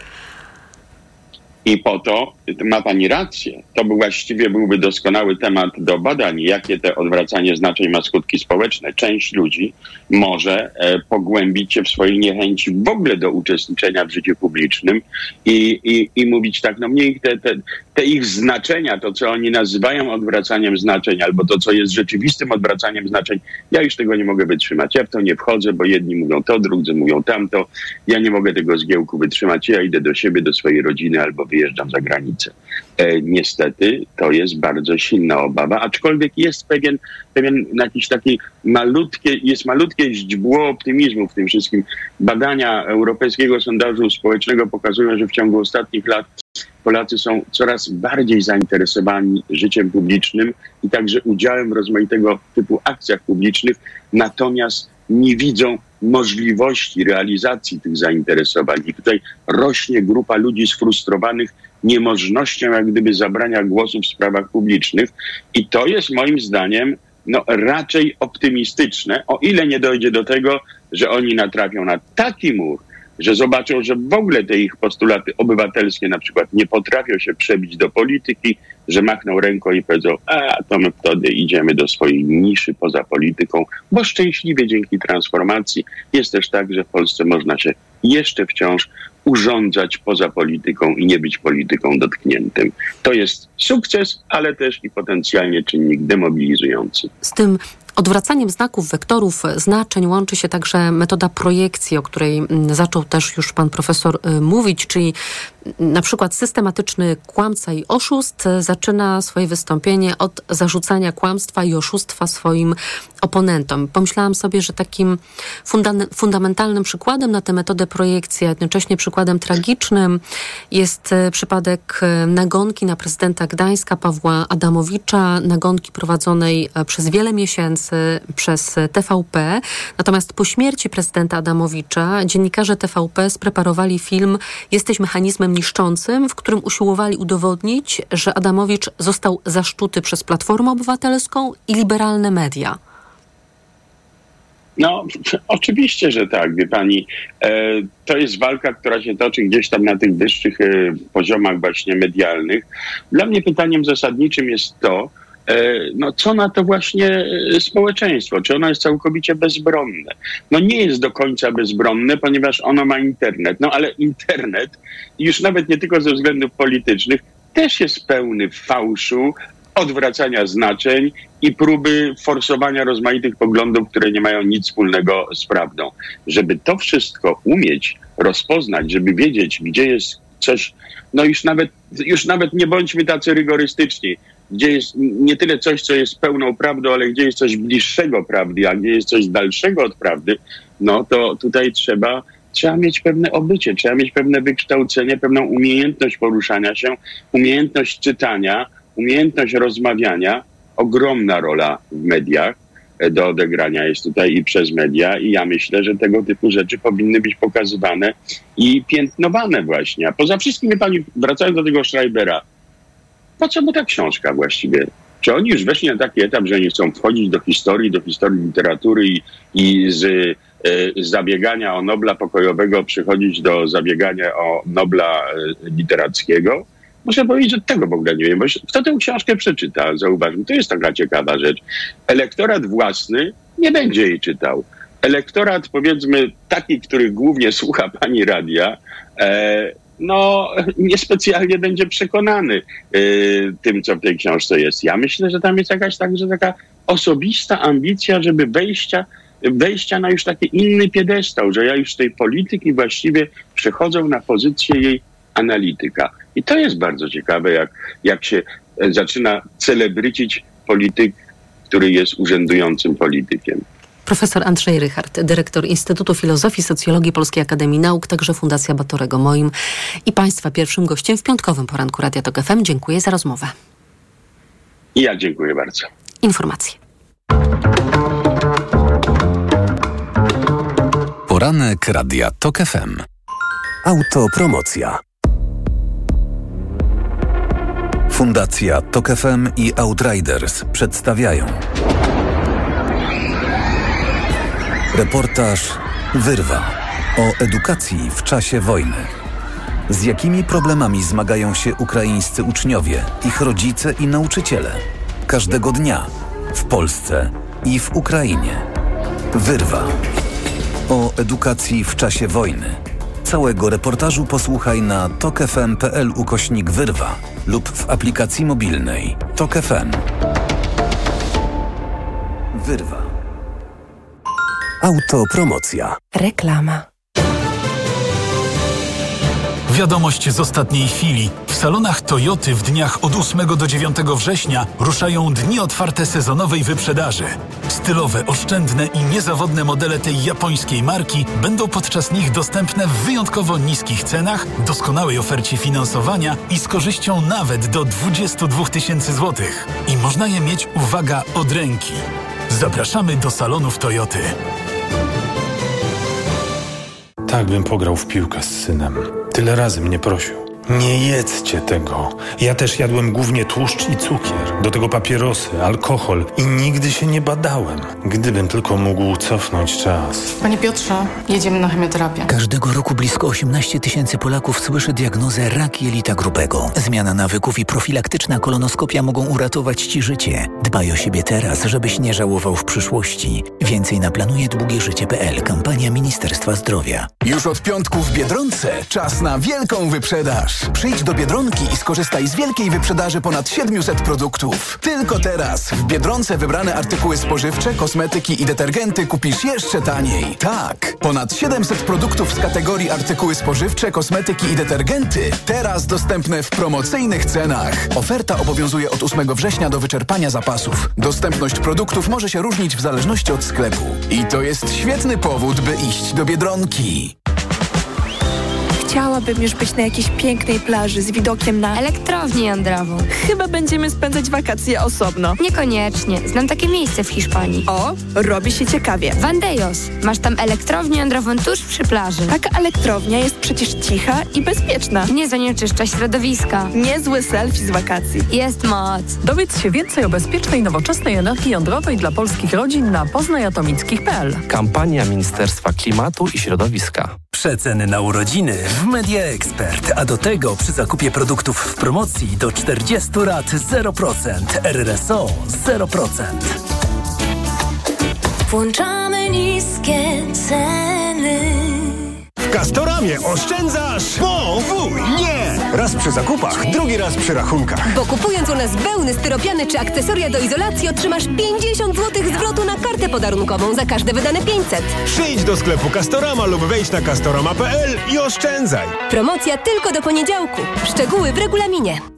I po to ma pani rację. To właściwie byłby doskonały temat do badań, jakie te odwracanie znaczeń ma skutki społeczne. Część ludzi może e, pogłębić się w swojej niechęci w ogóle do uczestniczenia w życiu publicznym i, i, i mówić tak, no mniej te, te, te ich znaczenia, to co oni nazywają odwracaniem znaczeń, albo to co jest rzeczywistym odwracaniem znaczeń, ja już tego nie mogę wytrzymać. Ja w to nie wchodzę, bo jedni mówią to, drudzy mówią tamto. Ja nie mogę tego zgiełku wytrzymać. Ja idę do siebie, do swojej rodziny albo wyjeżdżam za granicę. E, niestety to jest bardzo silna obawa, aczkolwiek jest pewien, pewien jakiś taki malutkie, jest malutkie źdźbło optymizmu w tym wszystkim. Badania Europejskiego Sondażu Społecznego pokazują, że w ciągu ostatnich lat Polacy są coraz bardziej zainteresowani życiem publicznym i także udziałem w rozmaitego typu akcjach publicznych, natomiast nie widzą możliwości realizacji tych zainteresowań. I tutaj rośnie grupa ludzi sfrustrowanych niemożnością jak gdyby zabrania głosu w sprawach publicznych i to jest moim zdaniem no, raczej optymistyczne, o ile nie dojdzie do tego, że oni natrafią na taki mur, że zobaczą, że w ogóle te ich postulaty obywatelskie na przykład nie potrafią się przebić do polityki, że machną ręką i powiedzą, a to my wtedy idziemy do swojej niszy poza polityką, bo szczęśliwie dzięki transformacji jest też tak, że w Polsce można się jeszcze wciąż urządzać poza polityką i nie być polityką dotkniętym. To jest sukces, ale też i potencjalnie czynnik demobilizujący. Z tym odwracaniem znaków, wektorów, znaczeń łączy się także metoda projekcji, o której mm, zaczął też już pan profesor y, mówić, czyli na przykład systematyczny kłamca i oszust zaczyna swoje wystąpienie od zarzucania kłamstwa i oszustwa swoim oponentom. Pomyślałam sobie, że takim funda- fundamentalnym przykładem na tę metodę projekcji, a jednocześnie przykładem tragicznym jest y, przypadek y, nagonki na prezydenta Gdańska Pawła Adamowicza, nagonki prowadzonej e, przez wiele miesięcy przez TVP. Natomiast po śmierci prezydenta Adamowicza dziennikarze TVP spreparowali film Jesteś mechanizmem niszczącym, w którym usiłowali udowodnić, że Adamowicz został zaszczuty przez Platformę Obywatelską i liberalne media. No, oczywiście, że tak, wie pani. E, to jest walka, która się toczy gdzieś tam na tych wyższych e, poziomach właśnie medialnych. Dla mnie pytaniem zasadniczym jest to, no co na to właśnie e, społeczeństwo? Czy ono jest całkowicie bezbronne? No nie jest do końca bezbronne, ponieważ ono ma internet. No ale internet, już nawet nie tylko ze względów politycznych, też jest pełny fałszu, odwracania znaczeń i próby forsowania rozmaitych poglądów, które nie mają nic wspólnego z prawdą. Żeby to wszystko umieć rozpoznać, żeby wiedzieć, gdzie jest coś, no już nawet, już nawet nie bądźmy tacy rygorystyczni. Gdzie jest nie tyle coś, co jest pełną prawdą, ale gdzie jest coś bliższego prawdy, a gdzie jest coś dalszego od prawdy, no to tutaj trzeba, trzeba mieć pewne obycie, trzeba mieć pewne wykształcenie, pewną umiejętność poruszania się, umiejętność czytania, umiejętność rozmawiania. Ogromna rola w mediach e, do odegrania jest tutaj i przez media i ja myślę, że tego typu rzeczy powinny być pokazywane i piętnowane właśnie. A poza wszystkim, pani, wracając do tego Schreibera, po co mu ta książka właściwie? Czy oni już weszli na taki etap, że nie chcą wchodzić do historii, do historii literatury i, i z, z zabiegania o Nobla pokojowego przychodzić do zabiegania o Nobla e, literackiego? Muszę powiedzieć, że tego w ogóle nie wiem, bo kto tę książkę przeczyta, zauważmy, to jest taka ciekawa rzecz. Elektorat własny nie będzie jej czytał. Elektorat, powiedzmy, taki, który głównie słucha pani radia, e, no niespecjalnie będzie przekonany y, tym, co w tej książce jest. Ja myślę, że tam jest jakaś także taka osobista ambicja, żeby wejścia, wejścia na już taki inny piedestał, że ja już z tej polityki właściwie przechodzę na pozycję jej analityka. I to jest bardzo ciekawe, jak, jak się zaczyna celebrycić polityk, który jest urzędującym politykiem. Profesor Andrzej Rychard, dyrektor Instytutu Filozofii Socjologii Polskiej Akademii Nauk, także Fundacja Batorego moim i Państwa pierwszym gościem w piątkowym poranku Radia Tok FM. Dziękuję za rozmowę. I ja dziękuję bardzo. Informacje. Poranek Radia Tok FM. Autopromocja. Fundacja Tok FM i Outriders przedstawiają Reportaż Wyrwa o edukacji w czasie wojny. Z jakimi problemami zmagają się ukraińscy uczniowie, ich rodzice i nauczyciele? Każdego dnia w Polsce i w Ukrainie. Wyrwa o edukacji w czasie wojny. Całego reportażu posłuchaj na tokefm.pl ukośnik wyrwa lub w aplikacji mobilnej Tok FM. Wyrwa. Autopromocja. Reklama. Wiadomość z ostatniej chwili. W salonach Toyoty w dniach od 8 do 9 września ruszają dni otwarte sezonowej wyprzedaży. Stylowe, oszczędne i niezawodne modele tej japońskiej marki będą podczas nich dostępne w wyjątkowo niskich cenach, doskonałej ofercie finansowania i z korzyścią nawet do 22 tysięcy złotych. I można je mieć, uwaga, od ręki. Zapraszamy do salonów Toyoty. Tak bym pograł w piłkę z synem. Tyle razy mnie prosił. Nie jedzcie tego. Ja też jadłem głównie tłuszcz i cukier, do tego papierosy, alkohol i nigdy się nie badałem. Gdybym tylko mógł cofnąć czas. Panie Piotrze, jedziemy na chemioterapię. Każdego roku blisko 18 tysięcy Polaków słyszy diagnozę rak jelita grubego. Zmiana nawyków i profilaktyczna kolonoskopia mogą uratować Ci życie. Dbaj o siebie teraz, żebyś nie żałował w przyszłości. Więcej na planuje Kampania Ministerstwa Zdrowia. Już od piątku w Biedronce czas na wielką wyprzedaż. Przyjdź do Biedronki i skorzystaj z wielkiej wyprzedaży ponad 700 produktów. Tylko teraz w Biedronce wybrane artykuły spożywcze, kosmetyki i detergenty kupisz jeszcze taniej. Tak, ponad 700 produktów z kategorii artykuły spożywcze, kosmetyki i detergenty teraz dostępne w promocyjnych cenach. Oferta obowiązuje od 8 września do wyczerpania zapasów. Dostępność produktów może się różnić w zależności od sklepu. I to jest świetny powód, by iść do Biedronki. Chciałabym już być na jakiejś pięknej plaży z widokiem na... Elektrownię jądrową. Chyba będziemy spędzać wakacje osobno. Niekoniecznie. Znam takie miejsce w Hiszpanii. O, robi się ciekawie. Vandejos. Masz tam elektrownię jądrową tuż przy plaży. Taka elektrownia jest przecież cicha i bezpieczna. Nie zanieczyszcza środowiska. Niezły selfie z wakacji. Jest moc. Dowiedz się więcej o bezpiecznej, nowoczesnej energii jądrowej dla polskich rodzin na poznajatomickich.pl. Kampania Ministerstwa Klimatu i Środowiska. Przeceny na urodziny w Media Expert, a do tego przy zakupie produktów w promocji do 40 lat 0%, RRSO 0%. Włączamy niskie ceny. W Castoramie oszczędzasz, nie! Raz przy zakupach, drugi raz przy rachunkach. Bo kupując u nas wełny, styropiany czy akcesoria do izolacji otrzymasz 50 zł zwrotu na kartę podarunkową za każde wydane 500. Przyjdź do sklepu Castorama lub wejdź na castorama.pl i oszczędzaj. Promocja tylko do poniedziałku. Szczegóły w regulaminie.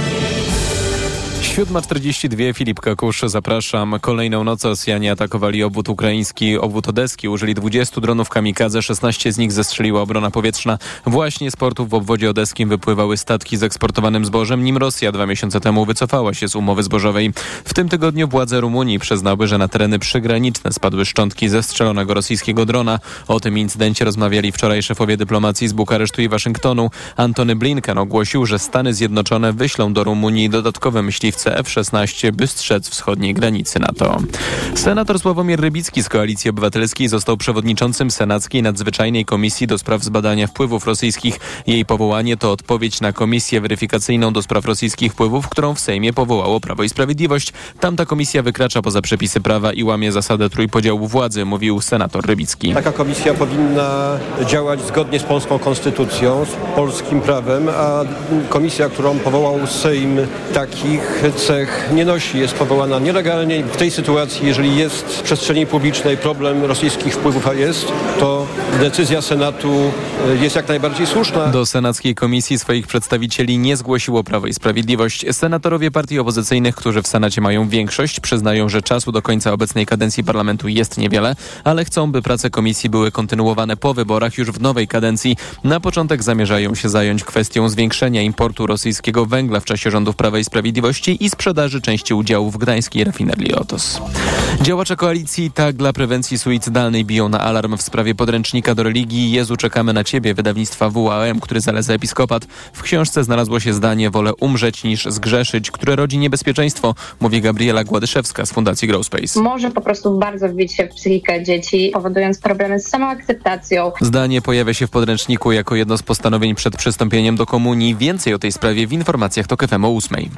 7.42, Filip Kakusz, zapraszam. Kolejną noc Rosjanie atakowali obwód ukraiński, obwód odeski. Użyli 20 dronów kamikadze, 16 z nich zestrzeliła obrona powietrzna. Właśnie z portów w obwodzie odeskim wypływały statki z eksportowanym zbożem, nim Rosja dwa miesiące temu wycofała się z umowy zbożowej. W tym tygodniu władze Rumunii przyznały, że na tereny przygraniczne spadły szczątki zestrzelonego rosyjskiego drona. O tym incydencie rozmawiali wczoraj szefowie dyplomacji z Bukaresztu i Waszyngtonu. Antony Blinken ogłosił, że Stany Zjednoczone wyślą do Rumunii dodatkowe myśliwce F-16, by strzec wschodniej granicy NATO. Senator Sławomir Rybicki z Koalicji Obywatelskiej został przewodniczącym Senackiej Nadzwyczajnej Komisji do spraw zbadania wpływów rosyjskich. Jej powołanie to odpowiedź na komisję weryfikacyjną do spraw rosyjskich wpływów, którą w Sejmie powołało Prawo i Sprawiedliwość. Tamta komisja wykracza poza przepisy prawa i łamie zasadę trójpodziału władzy, mówił senator Rybicki. Taka komisja powinna działać zgodnie z polską konstytucją, z polskim prawem, a komisja, którą powołał Sejm takich cech nie nosi. Jest powołana nielegalnie. W tej sytuacji, jeżeli jest w przestrzeni publicznej problem rosyjskich wpływów, a jest, to decyzja Senatu jest jak najbardziej słuszna. Do Senackiej Komisji swoich przedstawicieli nie zgłosiło Prawo i Sprawiedliwość. Senatorowie partii opozycyjnych, którzy w Senacie mają większość, przyznają, że czasu do końca obecnej kadencji parlamentu jest niewiele, ale chcą, by prace komisji były kontynuowane po wyborach już w nowej kadencji. Na początek zamierzają się zająć kwestią zwiększenia importu rosyjskiego węgla w czasie rządów Prawa i Sprawiedliwości i sprzedaży części udziałów w gdańskiej rafinerii Lotos. Działacze koalicji Tak dla prewencji suicydalnej biją na alarm w sprawie podręcznika do religii Jezu czekamy na Ciebie wydawnictwa WAM, który zaleca episkopat. W książce znalazło się zdanie wolę umrzeć niż zgrzeszyć, które rodzi niebezpieczeństwo, mówi Gabriela Gładyszewska z Fundacji Growspace. Może po prostu bardzo wbić się w psychikę dzieci, powodując problemy z samoakceptacją. Zdanie pojawia się w podręczniku jako jedno z postanowień przed przystąpieniem do komunii. Więcej o tej sprawie w informacjach TOK FM o 8.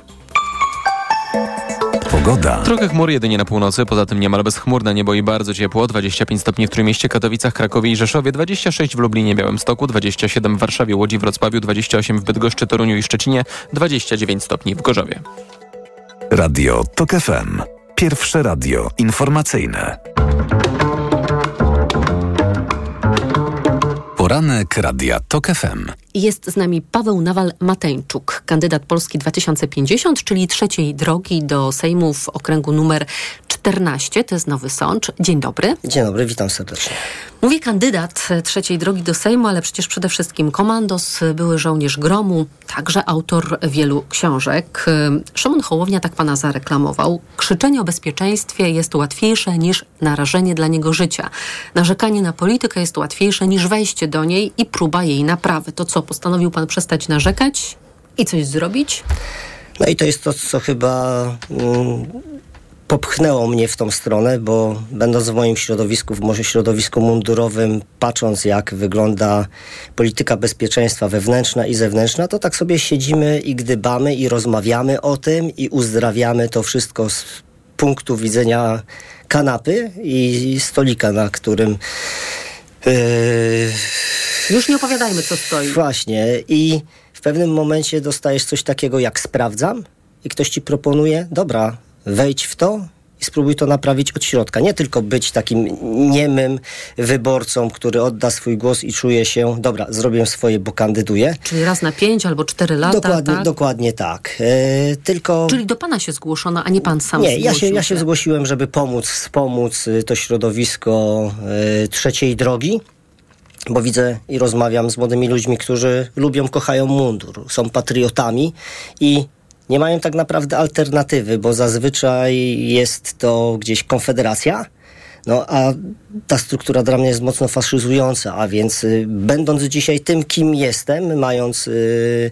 Pogoda. Trochę chmur jedynie na północy, poza tym niemal bezchmurne niebo i bardzo ciepło. 25 stopni w Trójmieście, Katowicach, Krakowie i Rzeszowie, 26 w Lublinie, Białymstoku, 27 w Warszawie, Łodzi, Wrocławiu, 28 w Bydgoszczy, Toruniu i Szczecinie, 29 stopni w Gorzowie. Radio TOK FM. Pierwsze radio informacyjne. Poranek Radia TOK FM. Jest z nami Paweł Nawal-Mateńczuk, kandydat Polski 2050, czyli trzeciej drogi do Sejmu w okręgu numer 14. To jest Nowy Sącz. Dzień dobry. Dzień dobry, witam serdecznie. Mówię kandydat trzeciej drogi do Sejmu, ale przecież przede wszystkim komandos, były żołnierz gromu, także autor wielu książek. Szymon Hołownia tak pana zareklamował. Krzyczenie o bezpieczeństwie jest łatwiejsze niż narażenie dla niego życia. Narzekanie na politykę jest łatwiejsze niż wejście do niej i próba jej naprawy. To co, postanowił pan przestać narzekać i coś zrobić? No i to jest to, co chyba mm, popchnęło mnie w tą stronę, bo będąc w moim środowisku, w może środowisku mundurowym, patrząc jak wygląda polityka bezpieczeństwa wewnętrzna i zewnętrzna, to tak sobie siedzimy i gdybamy i rozmawiamy o tym i uzdrawiamy to wszystko z punktu widzenia kanapy i stolika, na którym Już nie opowiadajmy, co stoi. Właśnie. I w pewnym momencie dostajesz coś takiego jak sprawdzam i ktoś ci proponuje, dobra, wejdź w to i spróbuj to naprawić od środka. Nie tylko być takim niemym wyborcą, który odda swój głos i czuje się, dobra, zrobię swoje, bo kandyduję. Czyli raz na pięć albo cztery lata, Dokładnie tak? dokładnie tak. E, tylko... Czyli do pana się zgłoszono, a nie pan sam Nie, ja się, ja się zgłosiłem, żeby pomóc, wspomóc y, to środowisko y, trzeciej drogi. Bo widzę i rozmawiam z młodymi ludźmi, którzy lubią, kochają mundur, są patriotami i nie mają tak naprawdę alternatywy, bo zazwyczaj jest to gdzieś konfederacja, no a ta struktura dla mnie jest mocno faszyzująca, a więc y, będąc dzisiaj tym, kim jestem, mając y,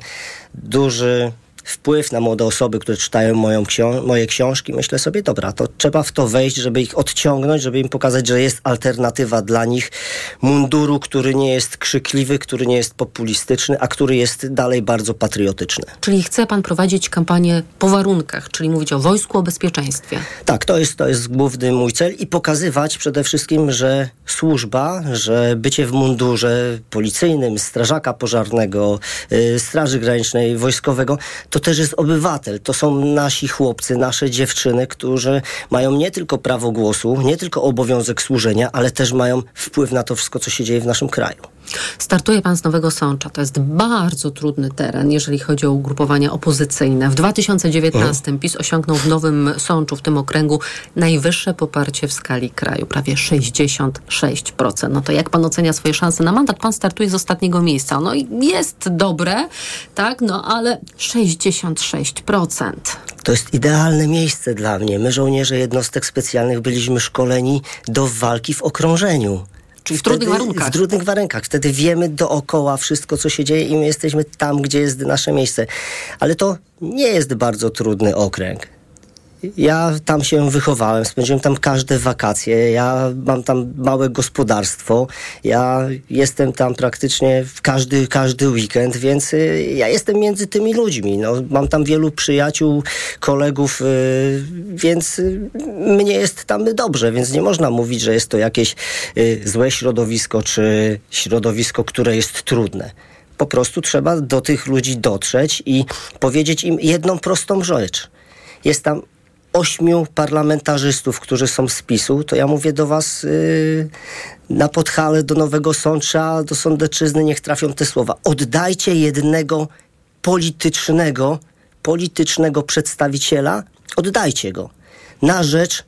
duży wpływ na młode osoby, które czytają moją ksią- moje książki, myślę sobie, dobra, to trzeba w to wejść, żeby ich odciągnąć, żeby im pokazać, że jest alternatywa dla nich munduru, który nie jest krzykliwy, który nie jest populistyczny, a który jest dalej bardzo patriotyczny. Czyli chce pan prowadzić kampanię po warunkach, czyli mówić o wojsku, o bezpieczeństwie. Tak, to jest, to jest główny mój cel i pokazywać przede wszystkim, że służba, że bycie w mundurze policyjnym, strażaka pożarnego, y, straży granicznej, wojskowego, to też jest obywatel. To są nasi chłopcy, nasze dziewczyny, którzy mają nie tylko prawo głosu, nie tylko obowiązek służenia, ale też mają wpływ na to wszystko, co się dzieje w naszym kraju. Startuje pan z Nowego Sącza. To jest bardzo trudny teren, jeżeli chodzi o ugrupowania opozycyjne. W 2019 PiS osiągnął w Nowym Sączu, w tym okręgu, najwyższe poparcie w skali kraju, prawie 66%. No to jak pan ocenia swoje szanse na mandat? Pan startuje z ostatniego miejsca. No i jest dobre, tak, no ale 66%. To jest idealne miejsce dla mnie. My, żołnierze jednostek specjalnych, byliśmy szkoleni do walki w okrążeniu. Czyli w trudnych warunkach. W trudnych warunkach. Wtedy wiemy dookoła wszystko, co się dzieje i my jesteśmy tam, gdzie jest nasze miejsce. Ale to nie jest bardzo trudny okręg. Ja tam się wychowałem, spędziłem tam każde wakacje, ja mam tam małe gospodarstwo, ja jestem tam praktycznie w każdy, każdy weekend, więc y, ja jestem między tymi ludźmi. No, mam tam wielu przyjaciół, kolegów, y, więc y, mnie jest tam dobrze, więc nie można mówić, że jest to jakieś złe środowisko, czy środowisko, które jest trudne. Po prostu trzeba do tych ludzi dotrzeć i powiedzieć im jedną prostą rzecz. Jest tam ośmiu parlamentarzystów, którzy są z PiSu, to ja mówię do was yy, na Podhale, do Nowego Sącza, do Sądeczyzny, niech trafią te słowa. Oddajcie jednego politycznego, politycznego przedstawiciela, oddajcie go na rzecz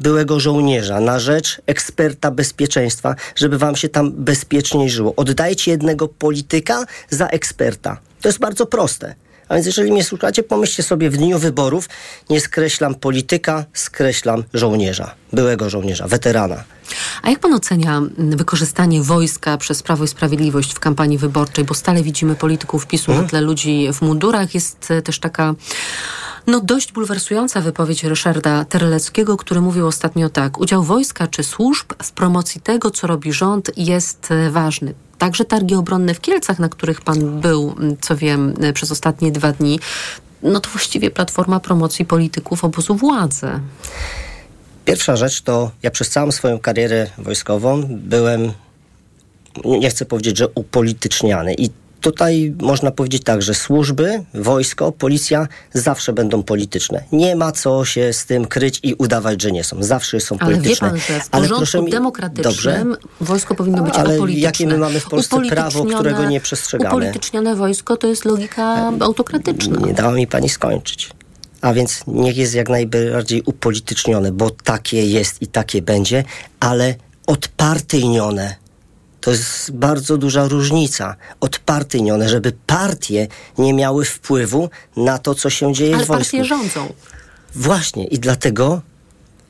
byłego żołnierza, na rzecz eksperta bezpieczeństwa, żeby wam się tam bezpieczniej żyło. Oddajcie jednego polityka za eksperta. To jest bardzo proste. A więc jeżeli mnie słuchacie, pomyślcie sobie w dniu wyborów, nie skreślam polityka, skreślam żołnierza, byłego żołnierza, weterana. A jak pan ocenia wykorzystanie wojska przez Prawo i Sprawiedliwość w kampanii wyborczej? Bo stale widzimy polityków PiSu Mhm. na tle ludzi w mundurach. Jest e, też taka no dość bulwersująca wypowiedź Ryszarda Terleckiego, który mówił ostatnio tak. Udział wojska czy służb w promocji tego, co robi rząd jest e, ważny. Także targi obronne w Kielcach, na których pan był, co wiem, e, przez ostatnie dwa dni, no to właściwie platforma promocji polityków obozu władzy. Pierwsza rzecz to ja przez całą swoją karierę wojskową byłem, nie chcę powiedzieć, że upolityczniany. I tutaj można powiedzieć tak, że służby, wojsko, policja zawsze będą polityczne. Nie ma co się z tym kryć i udawać, że nie są. Zawsze są Ale wie polityczne. pan, że w Ale porządku proszę mi- demokratycznym Dobrze. wojsko powinno być Ale apolityczne. jakie my mamy w Polsce prawo, którego nie przestrzegamy? E, Upolitycznione wojsko to jest logika autokratyczna. Nie dała mi pani skończyć. A więc niech jest jak najbardziej upolitycznione, bo takie jest i takie będzie, ale odpartyjnione. To jest bardzo duża różnica. Odpartyjnione, żeby partie nie miały wpływu na to, co się dzieje Ale w wojsku. partie rządzą. Właśnie i dlatego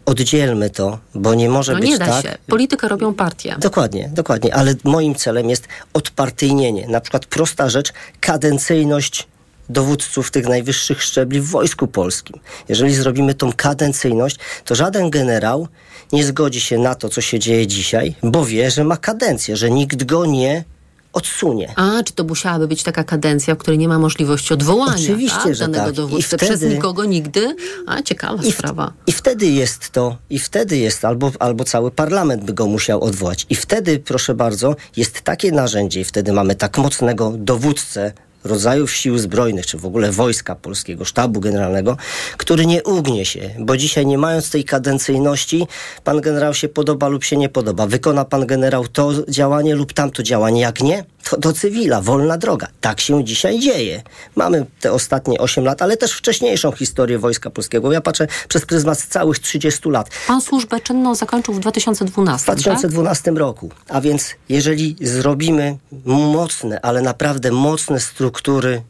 oddzielmy to, bo nie może No być nie da tak. się. Politykę robią partie. Dokładnie, dokładnie, ale moim celem jest odpartyjnienie. Na przykład prosta rzecz, kadencyjność dowódców tych najwyższych szczebli w Wojsku Polskim. Jeżeli zrobimy tą kadencyjność, to żaden generał nie zgodzi się na to, co się dzieje dzisiaj, bo wie, że ma kadencję, że nikt go nie odsunie. A, czy to musiałaby być taka kadencja, w której nie ma możliwości odwołania Oczywiście, tak, że danego tak. I dowódcy przez wtedy- nikogo nigdy? A, ciekawa I w- sprawa. I wtedy jest to, i wtedy jest, albo, albo cały parlament by go musiał odwołać. I wtedy, proszę bardzo, jest takie narzędzie, i wtedy mamy tak mocnego dowódcę rodzajów sił zbrojnych, czy w ogóle wojska polskiego, sztabu generalnego, który nie ugnie się, bo dzisiaj nie mając tej kadencyjności, pan generał się podoba lub się nie podoba. Wykona pan generał to działanie lub tamto działanie. Jak nie, to do cywila, wolna droga. Tak się dzisiaj dzieje. Mamy te ostatnie 8 lat, ale też wcześniejszą historię Wojska Polskiego. Ja patrzę przez pryzmat całych 30 lat. Pan służbę czynną zakończył w 2012, W 2012 roku. A więc jeżeli zrobimy mocne, ale naprawdę mocne struktury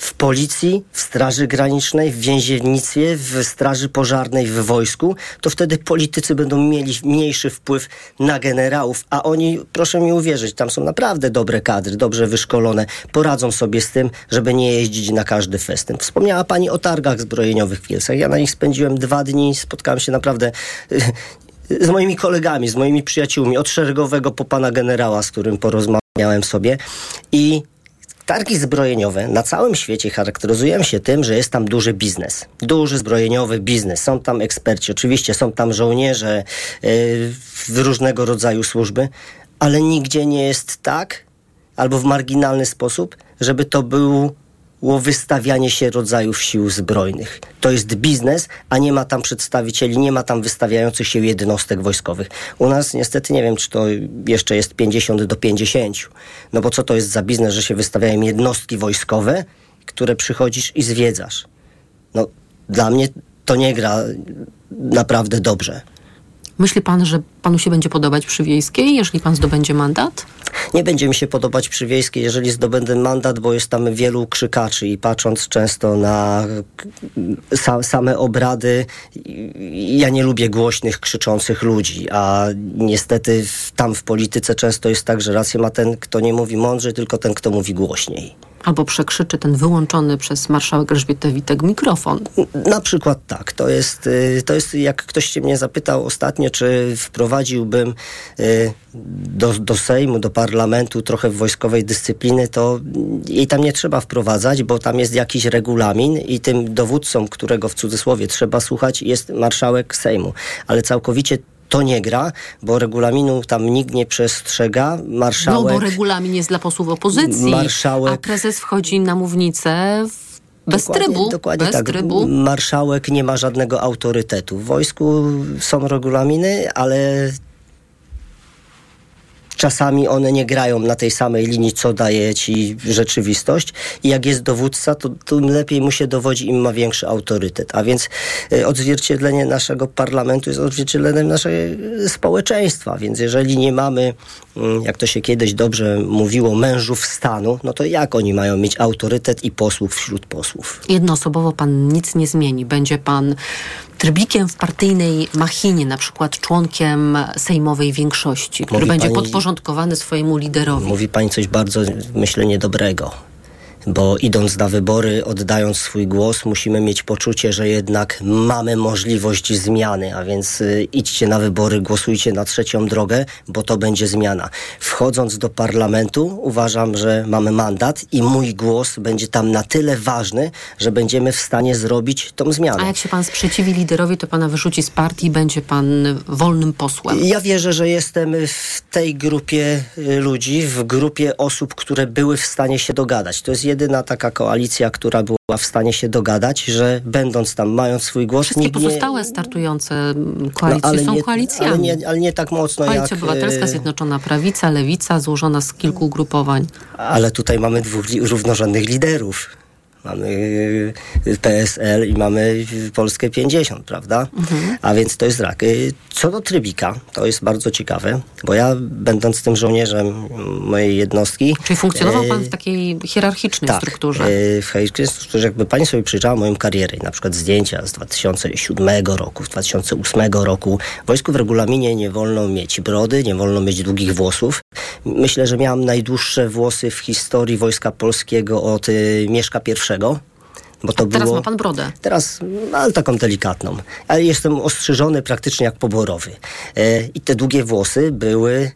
w policji, w straży granicznej, w więziennictwie, w straży pożarnej, w wojsku, to wtedy politycy będą mieli mniejszy wpływ na generałów, a oni, proszę mi uwierzyć, tam są naprawdę dobre kadry, dobrze wyszkolone, poradzą sobie z tym, żeby nie jeździć na każdy festyn. Wspomniała Pani o targach zbrojeniowych w Kielcach. Ja na nich spędziłem dwa dni, spotkałem się naprawdę z moimi kolegami, z moimi przyjaciółmi, od szeregowego po pana generała, z którym porozmawiałem sobie i Targi zbrojeniowe na całym świecie charakteryzują się tym, że jest tam duży biznes. Duży zbrojeniowy biznes. Są tam eksperci, oczywiście są tam żołnierze yy, w różnego rodzaju służby, ale nigdzie nie jest tak, albo w marginalny sposób, żeby to był wystawianie się rodzajów sił zbrojnych. To jest biznes, a nie ma tam przedstawicieli, nie ma tam wystawiających się jednostek wojskowych. U nas niestety nie wiem, czy to jeszcze jest 50 do 50. No bo co to jest za biznes, że się wystawiają jednostki wojskowe, które przychodzisz i zwiedzasz? No dla mnie to nie gra naprawdę dobrze. Myśli pan, że panu się będzie podobać przy Wiejskiej, jeżeli pan zdobędzie mandat? Nie będzie mi się podobać przy Wiejskiej, jeżeli zdobędę mandat, bo jest tam wielu krzykaczy i patrząc często na sa same obrady, ja nie lubię głośnych, krzyczących ludzi, a niestety tam w polityce często jest tak, że rację ma ten, kto nie mówi mądrze, tylko ten, kto mówi głośniej. Albo przekrzyczy ten wyłączony przez marszałek Elżbietę Witek mikrofon. Na przykład tak. To jest, y, to jest jak ktoś się mnie zapytał ostatnio, czy wprowadziłbym y, do, do Sejmu, do parlamentu trochę wojskowej dyscypliny, to jej tam nie trzeba wprowadzać, bo tam jest jakiś regulamin i tym dowódcą, którego w cudzysłowie trzeba słuchać, jest marszałek Sejmu. Ale całkowicie to nie gra, bo regulaminu tam nikt nie przestrzega. Marszałek... No bo regulamin jest dla posłów opozycji, marszałek... a prezes wchodzi na mównicę bez dokładnie, trybu. Dokładnie bez tak. Trybu. Marszałek nie ma żadnego autorytetu. W wojsku są regulaminy, ale czasami one nie grają na tej samej linii, co daje ci rzeczywistość. I jak jest dowódca, to tym lepiej mu się dowodzi, im ma większy autorytet. A więc y, odzwierciedlenie naszego parlamentu jest odzwierciedleniem naszego społeczeństwa. Więc jeżeli nie mamy, y, jak to się kiedyś dobrze mówiło, mężów stanu, no to jak oni mają mieć autorytet i posłów wśród posłów? Jednoosobowo pan nic nie zmieni. Będzie pan trybikiem w partyjnej machinie, na przykład członkiem sejmowej większości, który Mówi będzie pani- podporządkowany swojemu liderowi. Mówi pani coś bardzo, myślę, niedobrego. Bo idąc na wybory, oddając swój głos, musimy mieć poczucie, że jednak mamy możliwość zmiany. A więc y, idźcie na wybory, głosujcie na trzecią drogę, bo to będzie zmiana. Wchodząc do parlamentu, uważam, że mamy mandat i mój głos będzie tam na tyle ważny, że będziemy w stanie zrobić tą zmianę. A jak się pan sprzeciwi liderowi, to pana wyrzuci z partii i będzie pan wolnym posłem. Ja wierzę, że jestem w tej grupie y, ludzi, w grupie osób, które były w stanie się dogadać. To jest jedyna taka koalicja, która była w stanie się dogadać, że będąc tam, mając swój głos, Wszystkie nie- pozostałe startujące koalicje ale są nie, koalicjami. Ale nie, ale nie tak mocno Koalicja jak... Obywatelska, y, Zjednoczona Prawica, Lewica, złożona z kilku ugrupowań. Ale tutaj mamy dwóch równorzędnych liderów. Mamy y, PSL i mamy y, Polskę 50, prawda? Mhm. A więc to jest rak. Y, Co do trybika, to jest bardzo ciekawe, bo ja będąc tym żołnierzem mojej jednostki... Czyli funkcjonował pan y, w takiej hierarchicznej tak, strukturze. y, w hierarchicznej strukturze, jakby pani sobie przyjrzała moją karierę, na przykład zdjęcia z 2007 roku, z 2008 roku. W wojsku w regulaminie nie wolno mieć brody, nie wolno mieć długich włosów. Myślę, że miałam najdłuższe włosy w historii Wojska Polskiego od y, Mieszka I. Bo to Teraz było... ma pan brodę. Teraz, no, ale taką delikatną. Ale jestem ostrzyżony praktycznie jak poborowy. E, I te długie włosy były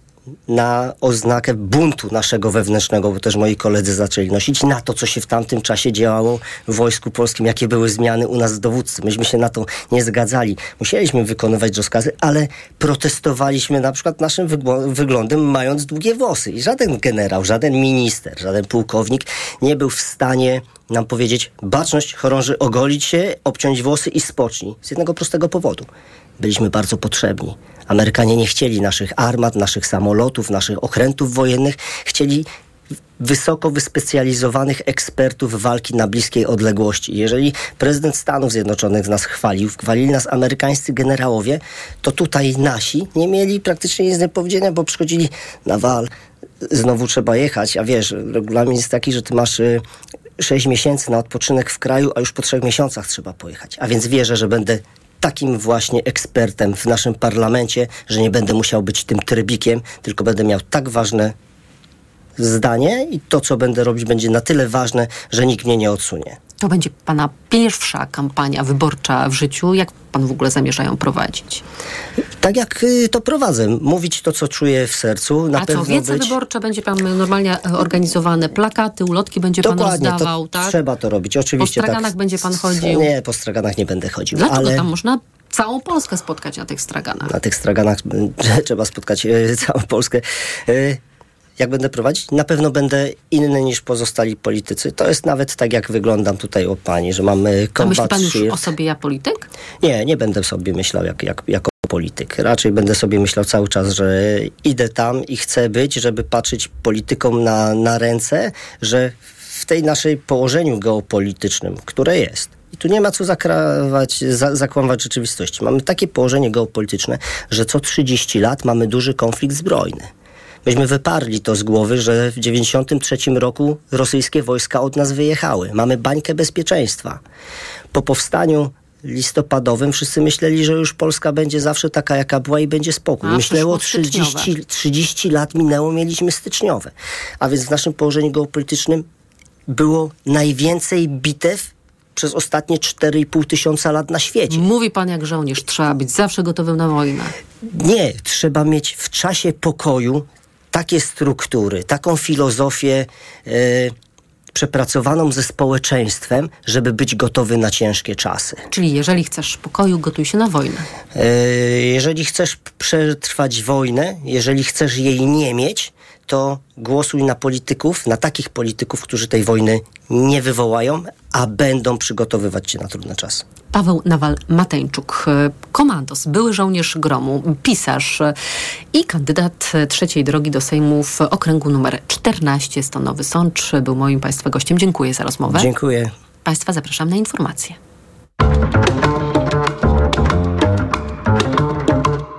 na oznakę buntu naszego wewnętrznego, bo też moi koledzy zaczęli nosić, na to, co się w tamtym czasie działo w Wojsku Polskim, jakie były zmiany u nas w dowódcy. Myśmy się na to nie zgadzali. Musieliśmy wykonywać rozkazy, ale protestowaliśmy na przykład naszym wyglądem, mając długie włosy. I żaden generał, żaden minister, żaden pułkownik nie był w stanie nam powiedzieć, baczność, chorąży, ogolić się, obciąć włosy i spocznij. Z jednego prostego powodu. Byliśmy bardzo potrzebni. Amerykanie nie chcieli naszych armat, naszych samolotów, naszych okrętów wojennych. Chcieli wysoko wyspecjalizowanych ekspertów walki na bliskiej odległości. Jeżeli prezydent Stanów Zjednoczonych nas chwalił, chwalili nas amerykańscy generałowie, to tutaj nasi nie mieli praktycznie nic do powiedzenia, bo przychodzili na wal, znowu trzeba jechać, a wiesz, regulamin jest taki, że ty masz y, 6 miesięcy na odpoczynek w kraju, a już po trzech miesiącach trzeba pojechać. A więc wierzę, że będę takim właśnie ekspertem w naszym parlamencie, że nie będę musiał być tym trybikiem, tylko będę miał tak ważne zdanie i to, co będę robić, będzie na tyle ważne, że nikt mnie nie odsunie. To będzie pana pierwsza kampania wyborcza w życiu. Jak pan w ogóle zamierza ją prowadzić? Tak jak y, to prowadzę, mówić to, co czuję w sercu. Na A pewno co, wiece być... wyborcze będzie pan normalnie e, organizowane, plakaty, ulotki będzie pan Dokładnie, rozdawał, to tak? trzeba to robić, oczywiście. Po straganach tak. będzie pan chodził? Nie, po straganach nie będę chodził. Dlaczego ale... tam można całą Polskę spotkać na tych straganach? Na tych straganach y, trzeba spotkać y, całą Polskę. Y, Jak będę prowadzić? Na pewno będę inny niż pozostali politycy. To jest nawet tak, jak wyglądam tutaj o pani, że mamy A myśli combat pan już o sobie ja polityk? Nie, nie będę sobie myślał jak, jak, jako polityk. Raczej będę sobie myślał cały czas, że idę tam i chcę być, żeby patrzeć politykom na, na ręce, że w tej naszej położeniu geopolitycznym, które jest, i tu nie ma co zakrawać, za, zakłamywać rzeczywistości. Mamy takie położenie geopolityczne, że co 30 lat mamy duży konflikt zbrojny. Myśmy wyparli to z głowy, że w 1993 roku rosyjskie wojska od nas wyjechały. Mamy bańkę bezpieczeństwa. Po powstaniu listopadowym wszyscy myśleli, że już Polska będzie zawsze taka, jaka była i będzie spokój. A, przyszło 30, styczniowe. 30 lat minęło, mieliśmy styczniowe. A więc w naszym położeniu geopolitycznym było najwięcej bitew przez ostatnie 4,5 tysiąca lat na świecie. Mówi pan jak żołnierz, trzeba być zawsze gotowym na wojnę. Nie, trzeba mieć w czasie pokoju takie struktury, taką filozofię e, przepracowaną ze społeczeństwem, żeby być gotowy na ciężkie czasy. Czyli jeżeli chcesz pokoju, gotuj się na wojnę. E, jeżeli chcesz przetrwać wojnę, jeżeli chcesz jej nie mieć, to głosuj na polityków, na takich polityków, którzy tej wojny nie wywołają, a będą przygotowywać cię na trudne czasy. Paweł Nawal-Mateńczuk, e, komandos, były żołnierz gromu, pisarz e, i kandydat e, trzeciej drogi do Sejmu w okręgu numer 14 Stanowy Sącz. Był moim Państwa gościem. Dziękuję za rozmowę. Dziękuję. Państwa zapraszam na informacje.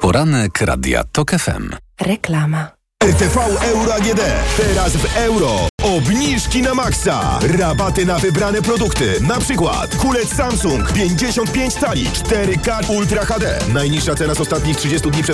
Poranek Radia TOK FM. Reklama. RTV Euro AGD. Teraz w euro. Obniżki na maksa. Rabaty na wybrane produkty. Na przykład kulec Samsung 55 cali 4K Ultra HD. Najniższa cena z ostatnich 30 dni przed